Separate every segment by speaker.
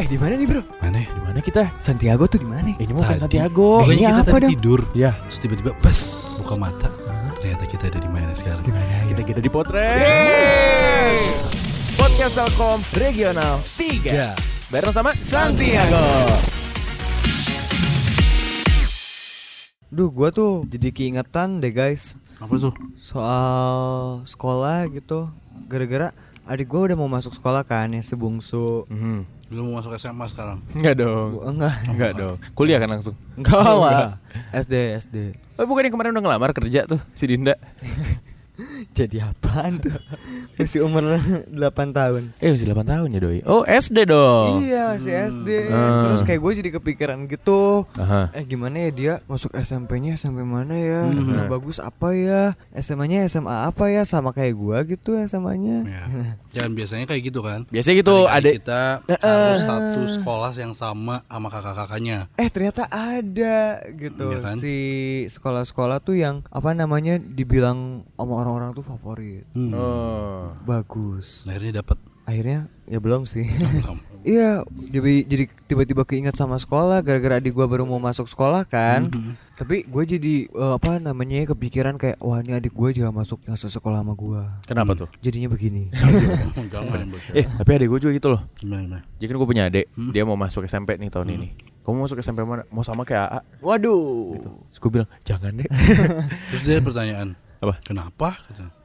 Speaker 1: Eh di mana nih bro?
Speaker 2: Mana?
Speaker 3: Di mana kita?
Speaker 1: Santiago tuh di mana?
Speaker 3: Ini bukan. Santiago.
Speaker 1: Ini
Speaker 2: kita
Speaker 1: apa dong?
Speaker 2: tidur.
Speaker 3: Ya,
Speaker 2: Terus tiba-tiba bes buka mata. Ternyata kita ada di mana sekarang?
Speaker 3: kita kita di potret. Podcast Telkom Regional 3.
Speaker 2: Ya.
Speaker 3: Bareng sama
Speaker 1: Santiago. Duh, gua tuh jadi keingetan deh guys
Speaker 2: Apa tuh?
Speaker 1: soal sekolah gitu. Gara-gara adik gua udah mau masuk sekolah kan, yang sebungsu.
Speaker 3: Mhm.
Speaker 2: Lu mau masuk SMA sekarang?
Speaker 3: Enggak dong.
Speaker 1: Gua enggak,
Speaker 3: Enggak dong. Kuliah kan langsung.
Speaker 1: enggak lah. SD, SD.
Speaker 3: Oh, bukan yang kemarin udah ngelamar kerja tuh si Dinda.
Speaker 1: Jadi apaan tuh? Masih umur 8 tahun.
Speaker 3: Eh, masih 8 tahun ya, Doi. Oh, SD dong.
Speaker 1: Iya masih SD
Speaker 3: Ah.
Speaker 1: Terus kayak gue jadi kepikiran gitu
Speaker 3: Aha.
Speaker 1: Eh gimana ya dia masuk SMP-nya SMP mana ya Yang bagus apa ya SMA-nya SMA apa ya Sama kayak gue gitu SMA-nya
Speaker 2: Ya. Jangan biasanya kayak gitu kan?
Speaker 3: Biasanya gitu, adek
Speaker 2: kita harus satu sekolah yang sama sama kakak-kakaknya.
Speaker 1: Eh ternyata ada gitu
Speaker 2: Iya kan?
Speaker 1: Si sekolah-sekolah tuh yang Apa namanya Dibilang sama orang-orang tuh favorit
Speaker 2: Hmm.
Speaker 3: Oh.
Speaker 1: Bagus
Speaker 2: Akhirnya dapat.
Speaker 1: Akhirnya ya belum sih. Iya, jadi jadi tiba-tiba keinget sama sekolah gara-gara adik gua baru mau masuk sekolah kan. Tapi gue jadi eh, apa namanya kepikiran kayak wah ini adik gua juga masuk yang sekolah sama gua.
Speaker 3: Kenapa tuh?
Speaker 1: Jadinya begini.
Speaker 2: Bro.
Speaker 3: Eh, tapi adek gue juga gitu loh.
Speaker 2: Gimana?
Speaker 3: Jadi kan gue punya adek, dia mau masuk SMP nih tahun ini. Kamu mau masuk SMP mana? Mau sama kayak AA?
Speaker 1: Waduh.
Speaker 3: Terus gue bilang, jangan deh.
Speaker 2: Terus dia pertanyaan,
Speaker 3: Apa?
Speaker 2: kenapa?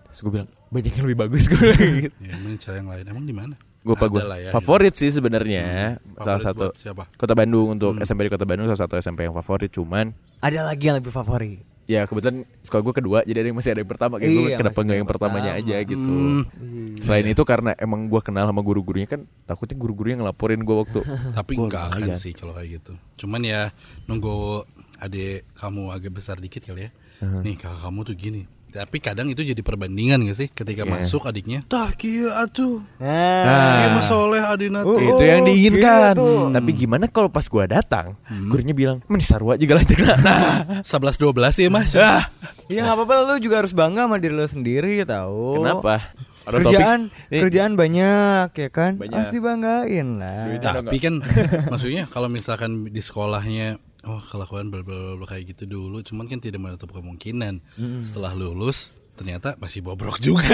Speaker 3: Terus gue bilang, banyak yang lebih bagus gue gitu.
Speaker 2: Ya, cara yang lain. Emang di mana?
Speaker 3: Gue apa gue?
Speaker 2: Ada lah ya,
Speaker 3: favorit sih sebenarnya. Salah
Speaker 2: Favorit
Speaker 3: satu
Speaker 2: siapa?
Speaker 3: Kota Bandung untuk SMP di Kota Bandung salah satu SMP yang favorit cuman
Speaker 1: Ada lagi yang lebih favorit.
Speaker 3: ya kebetulan sekolah gue kedua jadi ada yang masih ada yang pertama kayak gue
Speaker 1: Iya,
Speaker 3: kenapa nggak yang pertamanya
Speaker 1: pertama.
Speaker 3: aja gitu
Speaker 2: Hmm.
Speaker 3: selain itu karena emang gue kenal sama guru-gurunya kan takutnya guru-guru yang ngelaporin gue waktu
Speaker 2: Tapi
Speaker 3: Gua
Speaker 2: enggak akan sih kalau kayak gitu. Cuman ya nunggu adik kamu agak besar dikit kali ya. Nih kakak kamu tuh gini. Tapi kadang itu jadi perbandingan gak sih ketika
Speaker 3: Iya.
Speaker 2: masuk adiknya. Tah kieu atuh.
Speaker 1: Nah,
Speaker 2: Ieu mah soleh adina
Speaker 1: Oh,
Speaker 2: teh.
Speaker 3: itu yang diinginkan
Speaker 1: gitu.
Speaker 3: tapi gimana kalau pas gue datang gurunya bilang meni sarwa juga lanjut nah
Speaker 2: 11 12 ya Mas.
Speaker 3: ah,
Speaker 1: ya nggak apa-apa lu juga harus bangga sama diri lu sendiri tahu.
Speaker 3: kenapa Ada.
Speaker 1: Kerjaan
Speaker 3: topik-
Speaker 1: kerjaan banyak ya kan?
Speaker 3: Banyak.
Speaker 1: Pasti banggain lah.
Speaker 2: Tapi kan maksudnya kalau misalkan di sekolahnya oh kelakuan bla bla bla kayak gitu dulu, cuman kan tidak menutup kemungkinan. Setelah lulus ternyata masih bobrok juga.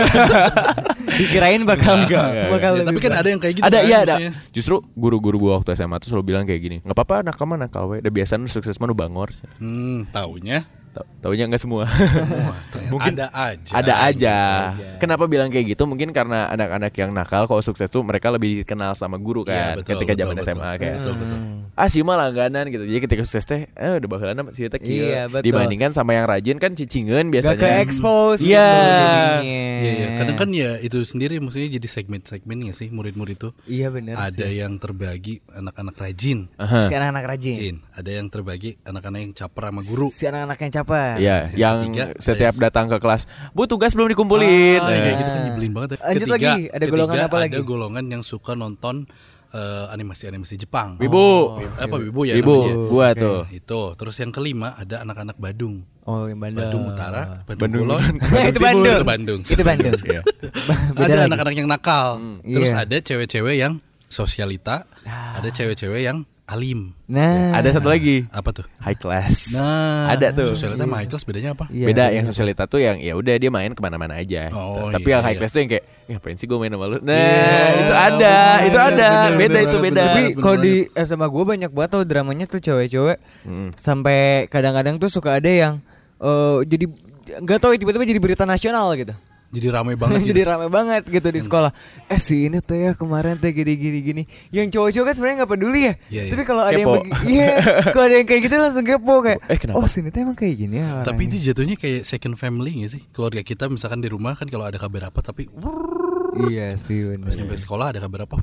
Speaker 1: Dikirain bakal bakal
Speaker 2: Ya, tapi kan ada yang kayak gitu
Speaker 3: ada
Speaker 2: kan,
Speaker 3: iya ada. justru guru-guru gua waktu SMA tuh selalu bilang kayak gini nggak apa-apa nakal mah nakal we udah biasa nu sukses mah nu bangor
Speaker 2: Hmm, taunya
Speaker 3: Tau- taunya nggak semua
Speaker 2: semua
Speaker 3: Mungkin
Speaker 2: ada aja.
Speaker 3: ada aja. Kenapa bilang kayak gitu? Mungkin karena anak-anak yang nakal kalau sukses tuh mereka lebih dikenal sama guru
Speaker 2: Iya,
Speaker 3: kan
Speaker 2: betul,
Speaker 3: ketika
Speaker 2: betul,
Speaker 3: zaman
Speaker 2: betul.
Speaker 3: SMA kayak.
Speaker 2: Betul, betul.
Speaker 3: Ah sih mah langganan gitu. Jadi ketika sukses teh eh udah bakalan sama si eta kieu.
Speaker 1: Iya, betul.
Speaker 3: Dibandingkan sama yang rajin kan cicingan
Speaker 1: Gak
Speaker 3: biasanya.
Speaker 1: ke expose
Speaker 3: Iya.
Speaker 1: gitu.
Speaker 2: Iya, iya. Kadang kan ya itu sendiri maksudnya jadi segmen-segmen ya sih murid-murid itu.
Speaker 1: Iya benar
Speaker 2: Ada yang terbagi anak-anak rajin.
Speaker 3: Aha.
Speaker 1: Si anak-anak rajin.
Speaker 2: Rajin. Ada yang terbagi anak-anak yang caper sama guru.
Speaker 1: Si anak-anak yang capek.
Speaker 3: Iya,
Speaker 2: Yang
Speaker 3: yang
Speaker 2: ketiga,
Speaker 3: setiap
Speaker 2: ada
Speaker 3: datang ke kelas, "Bu, tugas belum dikumpulin."
Speaker 2: Ah,
Speaker 3: Nah.
Speaker 2: kayak gitu kan nyebelin banget. ya.
Speaker 1: Lanjut lagi, ada golongan apa lagi?
Speaker 2: Ada golongan yang suka nonton eh, animasi-animasi Jepang.
Speaker 3: Wibu.
Speaker 2: apa Wibu ya?
Speaker 3: Ibu,
Speaker 2: namanya?
Speaker 3: gua tuh.
Speaker 2: Itu. Terus yang kelima ada anak-anak Badung.
Speaker 1: Oh, yang Bandung.
Speaker 2: Badung Utara, Bandung,
Speaker 3: Bandung
Speaker 2: Kulon,
Speaker 1: itu Bandung.
Speaker 2: itu Bandung.
Speaker 1: Itu Bandung.
Speaker 3: Iya.
Speaker 1: Beda
Speaker 2: ada anak-anak yang nakal. Terus
Speaker 1: Iya.
Speaker 2: ada cewek-cewek yang sosialita, ada cewek-cewek yang alim.
Speaker 1: Nah,
Speaker 3: Ada satu lagi,
Speaker 2: Apa tuh?
Speaker 3: high class.
Speaker 2: Nah,
Speaker 3: ada tuh.
Speaker 2: Sosialita sama high class bedanya apa?
Speaker 1: Iya,
Speaker 3: Beda
Speaker 1: iya.
Speaker 3: yang sosialita tuh yang ya udah dia main ke mana-mana aja.
Speaker 2: Oh,
Speaker 3: Tapi
Speaker 2: iya,
Speaker 3: yang high
Speaker 2: iya.
Speaker 3: class tuh yang kayak, ya ngapain sih gue main sama lu? Nah
Speaker 2: Iya,
Speaker 3: itu ada,
Speaker 2: bener,
Speaker 3: itu ada,
Speaker 2: bener,
Speaker 3: beda
Speaker 2: bener
Speaker 3: itu beda.
Speaker 1: Tapi kalau di SMA gue banyak banget tuh dramanya tuh cewek-cewek sampai kadang-kadang tuh suka ada yang eh, jadi nggak tahu ya, tiba-tiba jadi berita nasional gitu.
Speaker 2: Jadi ramai banget gitu.
Speaker 1: jadi rame banget gitu di sekolah. Eh si ini tuh ya kemarin tuh gini gini gini. Yang cowok-cowok kan sebenarnya nggak peduli ya.
Speaker 2: Iya, iya.
Speaker 1: Tapi kalau ada yang iya, kalau ada yang kayak gitu langsung kepo kayak.
Speaker 3: Eh, kenapa?
Speaker 1: Oh sini tuh emang kayak gini ya.
Speaker 2: Tapi
Speaker 1: orangnya."
Speaker 2: itu jatuhnya kayak second family gak sih? Keluarga kita misalkan di rumah kan kalau ada kabar apa tapi
Speaker 1: iya sih bener.
Speaker 2: sampai sekolah ada kabar apa?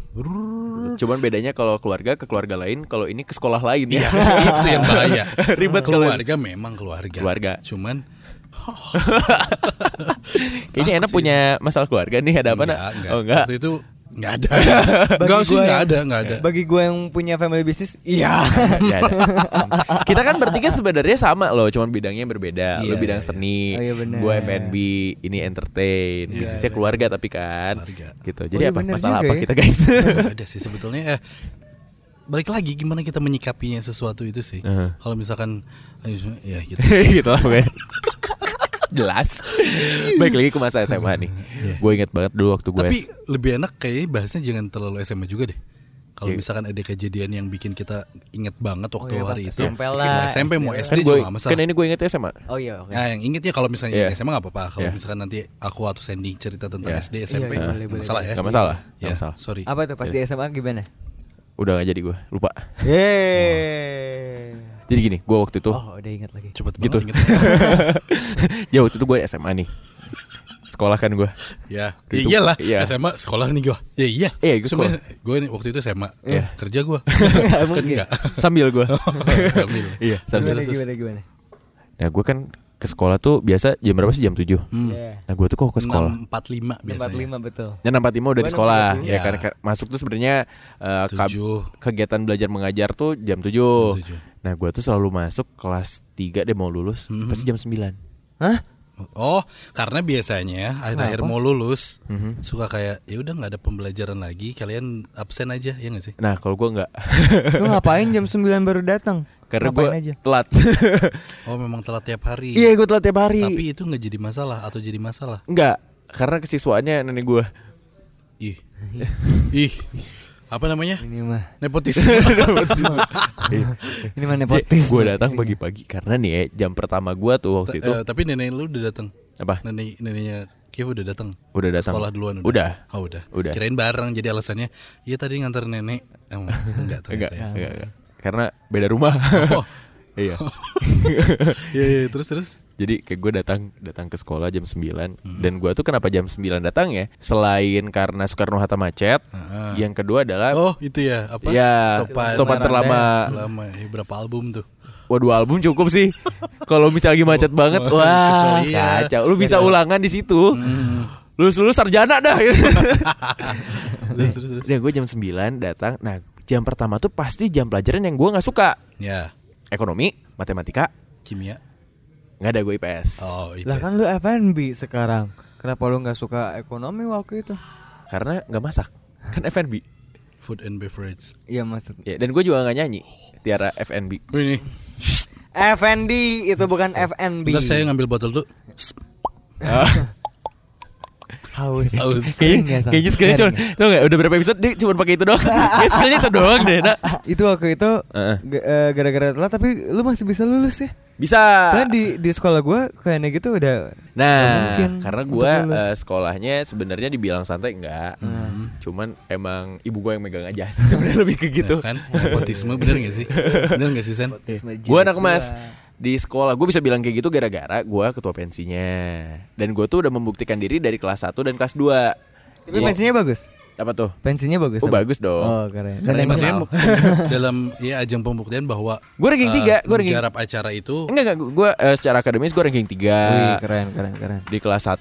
Speaker 3: Cuman bedanya kalau keluarga ke keluarga lain, kalau ini ke sekolah lain ya.
Speaker 2: itu yang bahaya.
Speaker 3: Ribet
Speaker 2: keluarga memang keluarga.
Speaker 3: Keluarga.
Speaker 2: Cuman
Speaker 3: Kayaknya enak punya masalah keluarga nih ada apa nak?
Speaker 2: enggak, enggak.
Speaker 3: Oh enggak.
Speaker 2: Waktu itu nggak ada nggak sih
Speaker 1: gua
Speaker 2: nggak ada nggak ada
Speaker 1: Bagi gue yang punya family business, iya.
Speaker 3: Ya ada. Kita kan bertiga sebenarnya sama loh, cuman bidangnya berbeda. Lo
Speaker 2: Iya,
Speaker 3: bidang
Speaker 2: iya,
Speaker 3: seni,
Speaker 1: Oh, iya benar.
Speaker 3: gue F&B, ini entertain, bisnisnya keluarga tapi kan.
Speaker 2: Keluarga.
Speaker 3: Gitu. Jadi
Speaker 1: iya
Speaker 3: apa masalah apa
Speaker 1: ya.
Speaker 3: kita guys?
Speaker 2: Ada sih sebetulnya eh balik lagi gimana kita menyikapinya sesuatu itu sih
Speaker 3: Uh-huh.
Speaker 2: kalau misalkan ya gitu
Speaker 3: gitu lah. Jelas. Baik lagi ke masa SMA nih. Gue inget banget dulu waktu gue
Speaker 2: Iya. tapi lebih enak kayaknya bahasnya jangan terlalu SMA juga deh kalau
Speaker 3: Iya.
Speaker 2: misalkan ada kejadian yang bikin kita inget banget waktu
Speaker 1: iya,
Speaker 2: hari itu
Speaker 1: SMP
Speaker 2: Mau
Speaker 1: lah,
Speaker 2: SMP mau
Speaker 1: SD
Speaker 3: kan
Speaker 2: juga masalah
Speaker 3: kan ini gue inget SMA.
Speaker 1: Oh iya, oke.
Speaker 2: Nah yang inget ya kalau misalnya
Speaker 3: Iya.
Speaker 2: SMA nggak apa-apa Kalau
Speaker 3: Iya.
Speaker 2: misalkan nanti aku atau Sandy cerita tentang
Speaker 3: Iya.
Speaker 2: SD SMP
Speaker 1: Iya,
Speaker 2: nggak
Speaker 1: boleh, boleh,
Speaker 2: masalah ya
Speaker 3: Gak masalah. Gak
Speaker 2: Ya,
Speaker 3: masalah.
Speaker 2: sorry
Speaker 1: Apa tuh pas di SMA gimana?
Speaker 3: Udah gak jadi gue, lupa.
Speaker 1: Yeay.
Speaker 3: Jadi gini, gue waktu itu
Speaker 1: Oh, udah ingat lagi.
Speaker 2: Cepet
Speaker 3: Gitu.
Speaker 2: banget inget
Speaker 3: ya waktu itu gue SMA nih. Sekolah kan gue.
Speaker 2: Ya, ya iyalah
Speaker 3: iya.
Speaker 2: SMA sekolah nih gue Ya iya
Speaker 3: Iya, gue
Speaker 2: Sebenarnya Gue waktu itu SMA
Speaker 3: Iya.
Speaker 2: Kerja gue Kan enggak
Speaker 3: Sambil gue.
Speaker 2: Sambil
Speaker 3: Iya, sambil.
Speaker 1: Gimana gimana gimana?
Speaker 3: Nah gue kan ke sekolah tuh biasa jam berapa sih jam 7
Speaker 2: Hmm.
Speaker 1: Iya.
Speaker 3: Nah gue tuh kok ke sekolah
Speaker 2: 645 biasanya
Speaker 1: 45 betul.
Speaker 3: Ya 45 udah di sekolah
Speaker 1: 45.
Speaker 3: ya
Speaker 2: Iya.
Speaker 3: kan Ka- masuk tuh sebenarnya eh,
Speaker 2: Tujuh.
Speaker 3: kegiatan belajar mengajar tuh jam 7.
Speaker 2: Jam tujuh.
Speaker 3: Nah, gue tuh selalu masuk kelas 3 deh mau lulus
Speaker 2: Mhm.
Speaker 3: pasti jam 9.
Speaker 1: Hah?
Speaker 2: Oh, karena biasanya akhir-akhir mau lulus
Speaker 3: Mhm.
Speaker 2: suka kayak ya udah nggak ada pembelajaran lagi, kalian absen aja ya nggak sih?
Speaker 3: Nah, kalau gue nggak
Speaker 1: Lu ngapain jam 9 baru datang?
Speaker 3: Karena gue telat.
Speaker 2: Oh, memang telat tiap hari.
Speaker 3: Iya, gue telat tiap hari.
Speaker 2: Tapi itu nggak jadi masalah atau jadi masalah?
Speaker 3: Enggak, karena kesiswaannya nenek gue.
Speaker 2: Ih, ih, apa namanya?
Speaker 1: Ini mah.
Speaker 2: Nepotisme.
Speaker 1: Ini mah nepotisme.
Speaker 3: gue datang pagi-pagi karena nih ya, jam pertama gue tuh waktu itu
Speaker 2: Eh, tapi nenek lu udah datang.
Speaker 3: apa?
Speaker 2: Nenek neneknya Kiev udah datang.
Speaker 3: Udah datang.
Speaker 2: Sekolah duluan
Speaker 3: Udah.
Speaker 2: Oh, udah.
Speaker 3: Udah.
Speaker 2: Kirain bareng jadi alasannya, iya tadi nganter nenek. Oh, enggak
Speaker 3: Enggak,
Speaker 2: ya.
Speaker 3: enggak, enggak. Karena beda rumah.
Speaker 2: Oh.
Speaker 3: iya.
Speaker 2: Iya, iya, terus terus.
Speaker 3: Jadi kayak gue datang datang ke sekolah jam 9 dan gue tuh kenapa jam 9 datang ya? Selain karena Soekarno Hatta macet, yang kedua adalah
Speaker 2: Oh, itu ya, apa?
Speaker 3: Ya, stopan terlama.
Speaker 2: Terlama. Eh, berapa album tuh?
Speaker 3: Wah dua album cukup sih. Kalau misalnya lagi macet banget, wah
Speaker 2: iya.
Speaker 3: kacau. Lu bisa ulangan di situ. Lulus lulus sarjana dah.
Speaker 2: Terus terus terus.
Speaker 3: Dan gue jam 9 datang. Nah jam pertama tuh pasti jam pelajaran yang gue nggak suka.
Speaker 2: Ya,
Speaker 3: Ekonomi, matematika,
Speaker 2: kimia.
Speaker 3: nggak ada gue IPS.
Speaker 2: Oh, IPS.
Speaker 1: Lah kan lu F&B sekarang. Kenapa lu nggak suka ekonomi waktu itu?
Speaker 3: Karena nggak masak. Kan FNB.
Speaker 2: Food and beverage.
Speaker 1: Iya maksud.
Speaker 3: Ya, dan gue juga nggak nyanyi. Tiara FNB.
Speaker 2: Wih nih,
Speaker 1: FND itu bukan FNB.
Speaker 2: bentar saya ngambil botol dulu.
Speaker 1: haus.
Speaker 2: Haus.
Speaker 3: Kayaknya,
Speaker 1: Nggak,
Speaker 3: kayaknya skillnya cuma,
Speaker 1: Nggak,
Speaker 3: tau gak, udah berapa episode dia cuma pakai itu doang Kayaknya skillnya itu doang deh, nak
Speaker 1: itu waktu itu eh, gara-gara telat tapi lu masih bisa lulus ya.
Speaker 3: Bisa
Speaker 1: Soalnya di di sekolah gua kayaknya gitu udah
Speaker 3: Nah,
Speaker 1: mungkin
Speaker 3: karena gue
Speaker 1: lulus.
Speaker 3: sekolahnya sebenarnya dibilang santai enggak, cuman emang ibu gue yang megang aja sih sebenarnya lebih ke gitu.
Speaker 2: Kan? Nepotisme bener gak sih? Bener gak sih, Sen?
Speaker 3: Gue anak mas di sekolah. Gue bisa bilang kayak gitu gara-gara gue ketua pensinya. Dan gue tuh udah membuktikan diri dari kelas 1 dan kelas 2
Speaker 1: Tapi pensinya bagus.
Speaker 3: apa tuh?
Speaker 1: Pensinya bagus.
Speaker 3: oh bagus dong.
Speaker 1: Oh, keren. Dan
Speaker 2: Karena
Speaker 1: yang
Speaker 2: maksudnya dalam ya ajang pembuktian bahwa
Speaker 3: Gue ranking
Speaker 2: eh,
Speaker 3: tiga, gue ranking
Speaker 2: garap acara itu
Speaker 3: enggak enggak. Gue eh, secara akademis gue ranking 3
Speaker 1: Wih, keren keren keren.
Speaker 3: di kelas 1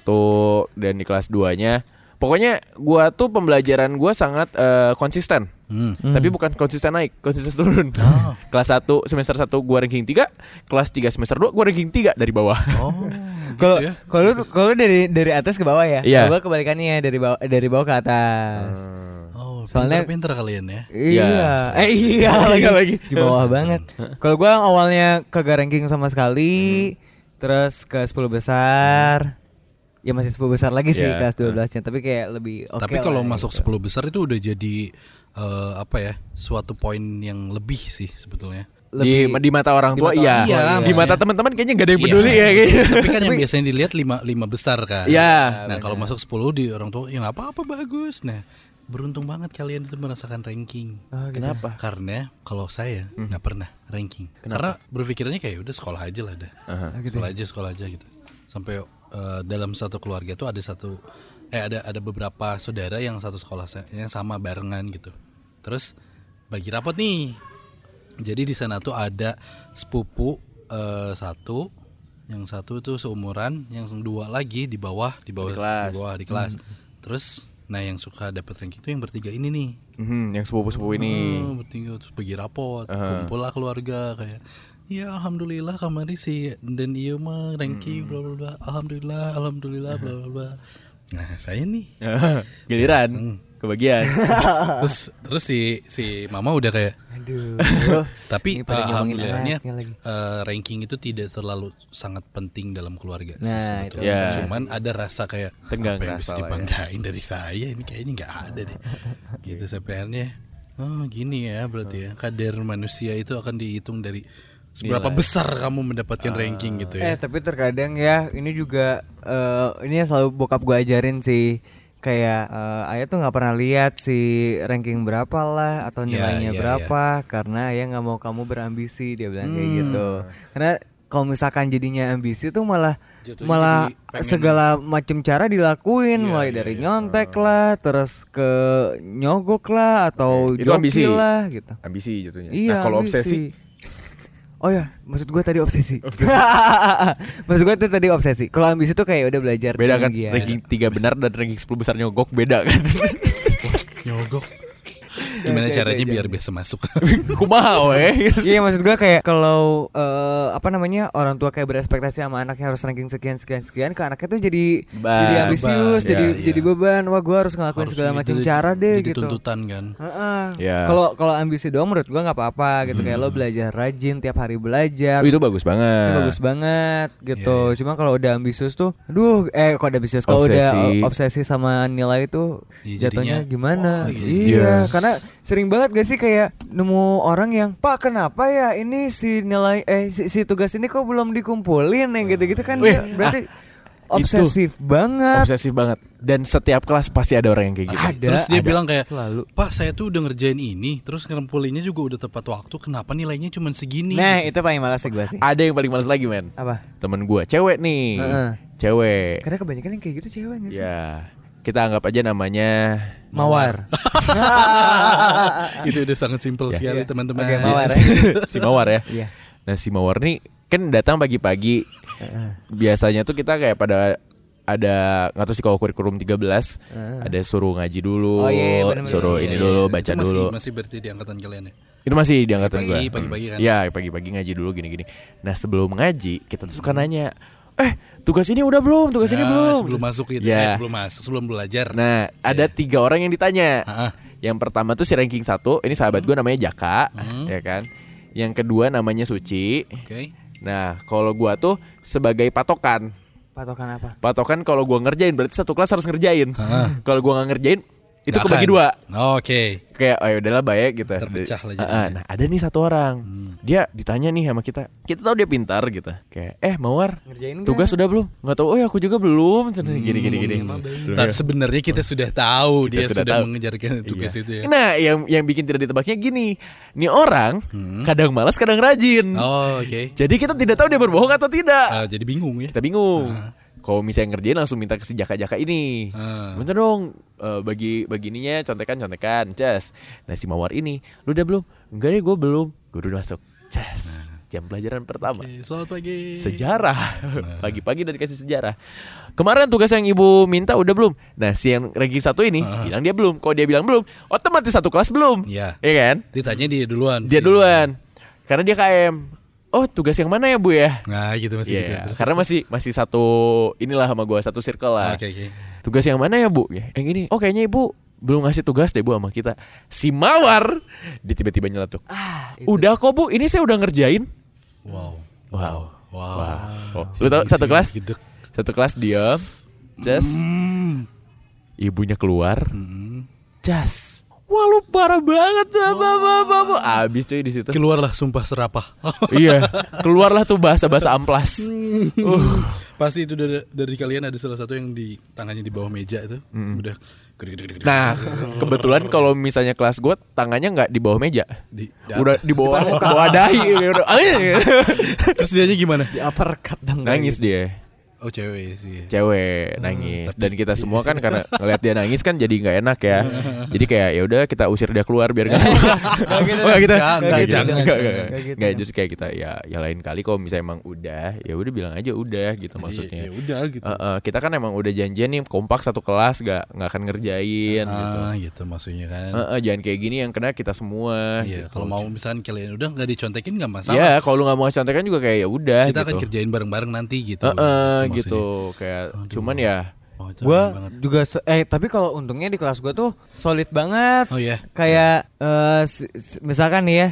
Speaker 3: dan di kelas 2 nya pokoknya gue tuh pembelajaran gue sangat eh, konsisten
Speaker 2: hmm.
Speaker 3: Tapi bukan konsisten naik, konsisten turun. kelas 1 semester 1 gua ranking 3, kelas 3 semester 2 gua ranking 3 dari bawah.
Speaker 2: Oh,
Speaker 1: Kalau
Speaker 2: gitu ya.
Speaker 1: kalau dari dari atas ke bawah ya. Kalau gua kebalikannya dari bawah dari bawah ke atas.
Speaker 2: Oh,
Speaker 1: Soalnya-
Speaker 2: pinter, kalian ya.
Speaker 1: Iya. Eh iya lagi
Speaker 3: Iya lagi.
Speaker 1: Di bawah banget. Kalau gua awalnya kagak ranking sama sekali, terus ke 10 besar. Ya masih 10 besar lagi sih
Speaker 3: Iya.
Speaker 1: kelas 12-nya, tapi kayak lebih oke
Speaker 2: Tapi kalau masuk
Speaker 1: gitu.
Speaker 2: 10 besar itu udah jadi eh, apa ya? Suatu poin yang lebih sih sebetulnya.
Speaker 3: Di, di mata orang tua
Speaker 1: di mata
Speaker 3: iya.
Speaker 1: iya.
Speaker 3: Di mata teman-teman kayaknya gak ada yang
Speaker 2: Iya.
Speaker 3: peduli ya kayaknya.
Speaker 2: Tapi kan yang biasanya dilihat lima lima besar kan.
Speaker 3: Iya.
Speaker 2: Nah, kalau masuk 10 di orang tua ya nggak apa-apa bagus. Nah, beruntung banget kalian itu merasakan ranking.
Speaker 3: Kenapa?
Speaker 2: Karena kalau saya
Speaker 3: Hmm.
Speaker 2: nggak pernah ranking. Karena berpikirannya kayak udah sekolah aja lah dah. Sekolah aja, sekolah aja gitu. Sampai eh, dalam satu keluarga tuh ada satu eh ada ada beberapa saudara yang satu sekolah yang sama barengan gitu. Terus bagi rapot nih. Jadi di sana tuh ada sepupu eh, satu yang satu tuh seumuran, yang dua lagi di bawah, di bawah,
Speaker 3: Di kelas.
Speaker 2: di bawah di kelas. Terus Nah yang suka dapat ranking itu yang bertiga ini nih.
Speaker 3: Mhm, yang sepupu-sepupu ini.
Speaker 2: Oh, bertiga terus pergi rapot, kumpul lah keluarga kayak Ya alhamdulillah kemarin sih dan iya mah ranking bla bla bla. Alhamdulillah, alhamdulillah bla bla bla. Nah, saya nih.
Speaker 3: Giliran kebagian.
Speaker 2: terus terus si si mama udah kayak
Speaker 1: Aduh.
Speaker 2: tapi uh,
Speaker 1: ngomongin
Speaker 2: alhamdulillahnya uh, ranking itu tidak terlalu sangat penting dalam keluarga sih
Speaker 1: Nah,
Speaker 2: sebetulnya.
Speaker 3: Ya.
Speaker 2: Cuman ada rasa kayak
Speaker 3: Tenggang
Speaker 2: apa yang
Speaker 3: rasa
Speaker 2: bisa
Speaker 3: ya.
Speaker 2: dibanggain dari saya ini kayaknya nggak ada deh. gitu sampai akhirnya oh gini ya berarti ya kadar manusia itu akan dihitung dari seberapa besar kamu mendapatkan ranking gitu
Speaker 1: Eh
Speaker 2: ya.
Speaker 1: tapi terkadang ya ini juga eh, ini yang selalu bokap gue ajarin sih kayak eh, ayah tuh nggak pernah lihat si ranking berapa lah atau
Speaker 2: Ya,
Speaker 1: nilainya
Speaker 2: ya,
Speaker 1: berapa karena ayah nggak mau kamu berambisi dia bilang kayak
Speaker 2: Hmm.
Speaker 1: gitu karena kalau misalkan jadinya ambisi tuh malah
Speaker 2: Jatuhnya
Speaker 1: malah segala macam cara dilakuin
Speaker 2: Iya,
Speaker 1: mulai
Speaker 2: iya,
Speaker 1: dari
Speaker 2: iya.
Speaker 1: nyontek lah terus ke nyogok lah atau
Speaker 3: Itu ambisi.
Speaker 1: joki lah gitu
Speaker 3: Ambisi jatuhnya.
Speaker 1: Iya.
Speaker 3: nah, kalau obsesi
Speaker 1: Oh ya, maksud gue tadi obsesi. maksud gue tadi obsesi. Kalau ambisi tuh kayak udah belajar
Speaker 3: beda kan
Speaker 1: ya.
Speaker 3: ranking 3 benar dan ranking 10 besar nyogok beda kan.
Speaker 2: Nyogok. Gimana caranya biar biasa masuk?
Speaker 3: Kumaha we.
Speaker 1: Iya maksud gue kayak kalau eh, apa namanya orang tua kayak berespektasi sama anaknya harus ranking sekian sekian sekian ke anaknya tuh jadi
Speaker 3: Beban.
Speaker 1: jadi ambisius,
Speaker 2: Beban,
Speaker 1: jadi
Speaker 2: iya, iya.
Speaker 1: jadi beban. Wah gue harus ngelakuin
Speaker 2: Harus
Speaker 1: segala macam cara deh
Speaker 2: jadi
Speaker 1: gitu.
Speaker 2: tuntutan kan.
Speaker 1: Heeh.
Speaker 3: Iya.
Speaker 1: Kalau kalau ambisi doang menurut gua nggak apa-apa gitu kayak lo belajar rajin tiap hari belajar.
Speaker 3: Oh, itu bagus banget.
Speaker 1: Itu bagus banget gitu.
Speaker 2: Iya,
Speaker 1: Cuma kalau udah ambisius tuh, aduh, eh kok ada ambisius kalau udah
Speaker 3: Obsesi.
Speaker 1: sama nilai itu
Speaker 2: Iya,
Speaker 1: jatuhnya gimana?
Speaker 2: oh, iya.
Speaker 1: Iya,
Speaker 3: Iya.
Speaker 1: karena sering banget gak sih kayak nemu orang yang, "Pak, kenapa ya ini si nilai eh si, si tugas ini kok belum dikumpulin?" yang gitu-gitu kan
Speaker 3: Wih,
Speaker 1: dia berarti
Speaker 3: ah,
Speaker 1: obsesif banget.
Speaker 3: Obsesif banget. Dan setiap kelas pasti ada orang yang kayak gitu.
Speaker 1: Ada,
Speaker 2: terus dia
Speaker 1: ada.
Speaker 2: bilang kayak,
Speaker 1: Selalu.
Speaker 2: Pak saya tuh udah ngerjain ini, terus ngempulinnya juga udah tepat waktu, kenapa nilainya cuma segini?
Speaker 1: Nah, itu paling malas sih gua sih.
Speaker 3: Ada yang paling males lagi men.
Speaker 1: Apa?
Speaker 3: Temen gua cewek nih.
Speaker 1: Heeh.
Speaker 3: Cewek.
Speaker 1: Karena kebanyakan yang kayak gitu cewek gak sih?
Speaker 3: Ya. Kita anggap aja namanya
Speaker 1: Mawar.
Speaker 2: itu udah sangat simpel sekali teman-teman.
Speaker 1: Oke, Mawar ya.
Speaker 3: si Mawar ya.
Speaker 1: Iya.
Speaker 3: Nah si Mawar nih kan datang pagi-pagi. Biasanya tuh kita kayak pada ada nggak tahu sih kalau kurikulum 13 ada suruh ngaji dulu,
Speaker 1: Oh, iya, iya, bener-bener.
Speaker 3: suruh
Speaker 2: Iya,
Speaker 3: ini
Speaker 2: iya,
Speaker 3: dulu,
Speaker 2: itu
Speaker 3: baca
Speaker 2: masih,
Speaker 3: dulu.
Speaker 2: Masih berarti di angkatan kalian ya?
Speaker 3: Itu masih di angkatan gue.
Speaker 2: Pagi, pagi-pagi kan?
Speaker 3: Iya, pagi-pagi ngaji dulu gini-gini. Nah, sebelum ngaji, kita tuh suka nanya, "Eh, tugas ini udah belum? Tugas ini
Speaker 2: Nah,
Speaker 3: belum?"
Speaker 2: Sebelum masuk gitu,
Speaker 3: Ya.
Speaker 2: eh, sebelum masuk, sebelum belajar.
Speaker 3: Nah, ada tiga orang yang ditanya.
Speaker 2: Ah,
Speaker 3: Yang pertama tuh si ranking satu, ini sahabat gue namanya Jaka,
Speaker 2: Hmm.
Speaker 3: ya kan. Yang kedua namanya Suci.
Speaker 2: Oke.
Speaker 3: Nah, kalau gua tuh sebagai patokan.
Speaker 1: Patokan apa?
Speaker 3: Patokan kalau gua ngerjain berarti satu kelas harus ngerjain. Kalau gua nggak ngerjain itu
Speaker 2: Nggak
Speaker 3: kebagi
Speaker 2: akan.
Speaker 3: dua.
Speaker 2: Oke.
Speaker 3: Kayak oh ya udahlah baik gitu.
Speaker 2: Terpecah lah
Speaker 3: Ah,
Speaker 2: jadinya.
Speaker 3: ah, Nah, ada nih satu orang. Dia ditanya nih sama kita. Kita tahu dia pintar gitu. Kayak, "Eh, Mawar,
Speaker 1: Ngerjain
Speaker 3: tugas sudah belum?" Nggak tahu. "Oh, ya aku juga belum." Cina, Gini gini gini.
Speaker 2: Nah, sebenarnya kita sudah tahu
Speaker 3: Kita
Speaker 2: dia
Speaker 3: sudah
Speaker 2: sudah,
Speaker 3: tahu.
Speaker 2: mengejarkan tugas
Speaker 3: Iya.
Speaker 2: itu ya.
Speaker 3: Nah, yang yang bikin tidak ditebaknya gini. Nih orang kadang malas, kadang rajin.
Speaker 2: Oh, oke.
Speaker 3: Jadi kita tidak tahu dia berbohong atau tidak.
Speaker 2: Ah, jadi bingung ya.
Speaker 3: Kita bingung. Kalau misalnya ngerjain langsung minta ke si jaka-jaka ini.
Speaker 2: Ah.
Speaker 3: Bentar dong, eh, bagi bagi ininya contekan contekan, cas. Nah si mawar ini, lu udah belum? Enggak deh, gue belum. Gue udah masuk, cas. Jam pelajaran pertama.
Speaker 2: Oke, selamat pagi.
Speaker 3: Sejarah. Pagi-pagi udah dikasih sejarah. Kemarin tugas yang ibu minta udah belum? Nah si yang ranking satu ini bilang dia belum. Kalau dia bilang belum, otomatis satu kelas belum.
Speaker 2: Iya.
Speaker 3: Iya kan?
Speaker 2: Ditanya dia duluan.
Speaker 3: Dia
Speaker 2: sih.
Speaker 3: duluan. Karena dia KM. Oh tugas yang mana ya bu ya?
Speaker 2: Nah, gitu masih gitu.
Speaker 3: Iya,
Speaker 2: Terus-
Speaker 3: karena masih masih satu inilah sama gua satu circle lah.
Speaker 2: Oke, oke.
Speaker 3: Tugas yang mana ya bu? Ya, yang ini. Oh kayaknya ibu belum ngasih tugas deh bu sama kita. Si mawar, dia tiba-tiba nyeletuk.
Speaker 1: Ah,
Speaker 3: Udah kok bu, ini saya udah ngerjain.
Speaker 2: Wow.
Speaker 3: Wow.
Speaker 2: Wow.
Speaker 3: Oh, lu tau satu kelas?
Speaker 2: gedek.
Speaker 3: Satu kelas diam. Just
Speaker 2: Hmm.
Speaker 3: ibunya keluar. Just. Wah lu parah banget bapak Abis cuy di situ.
Speaker 2: Keluarlah sumpah serapah.
Speaker 3: iya, keluarlah tuh bahasa-bahasa amplas. Uh.
Speaker 2: Pasti itu dari, dari kalian ada salah satu yang di tangannya di bawah meja itu udah gede-gede.
Speaker 3: Nah, kebetulan kalau misalnya kelas gue tangannya nggak di bawah meja,
Speaker 2: Di- di
Speaker 3: udah di bawah bawah dahi, udah,
Speaker 2: Terus dianya gimana?
Speaker 1: Di uppercut dong.
Speaker 3: nangis dia.
Speaker 2: Oh cewek sih.
Speaker 3: cewek nangis dan kita semua kan karena ngeliat dia nangis kan jadi nggak enak ya jadi kayak ya udah kita usir dia keluar biar nggak
Speaker 1: gitu.
Speaker 3: nggak kita
Speaker 2: Nggak,
Speaker 3: nggak
Speaker 2: nggak
Speaker 3: jangan
Speaker 2: gitu,
Speaker 3: nggak
Speaker 1: nggak
Speaker 3: nggak
Speaker 1: gitu,
Speaker 3: nggak
Speaker 1: nggak.
Speaker 3: jadi kayak kita ya ya lain kali kalau misalnya emang udah ya udah bilang aja udah gitu maksudnya
Speaker 2: Ya udah gitu.
Speaker 3: Eh, eh, kita kan emang udah janjian nih kompak satu kelas gak nggak akan ngerjain gitu
Speaker 2: Ah, gitu maksudnya kan.
Speaker 3: Eh, eh, jangan kayak gini yang kena kita semua
Speaker 2: Iya,
Speaker 3: gitu.
Speaker 2: kalau mau misalkan kalian udah nggak dicontekin nggak masalah.
Speaker 3: ya kalau lu nggak mau ngasih contekan juga kayak ya udah
Speaker 2: kita akan
Speaker 3: gitu.
Speaker 2: kerjain bareng-bareng nanti gitu.
Speaker 3: Eh, eh,
Speaker 2: maksudnya.
Speaker 3: gitu kayak cuman ya
Speaker 2: Oh, banget.
Speaker 1: juga eh tapi kalau untungnya di kelas gua tuh solid banget.
Speaker 2: Oh iya.
Speaker 1: Kayak eh, si- si- misalkan nih ya.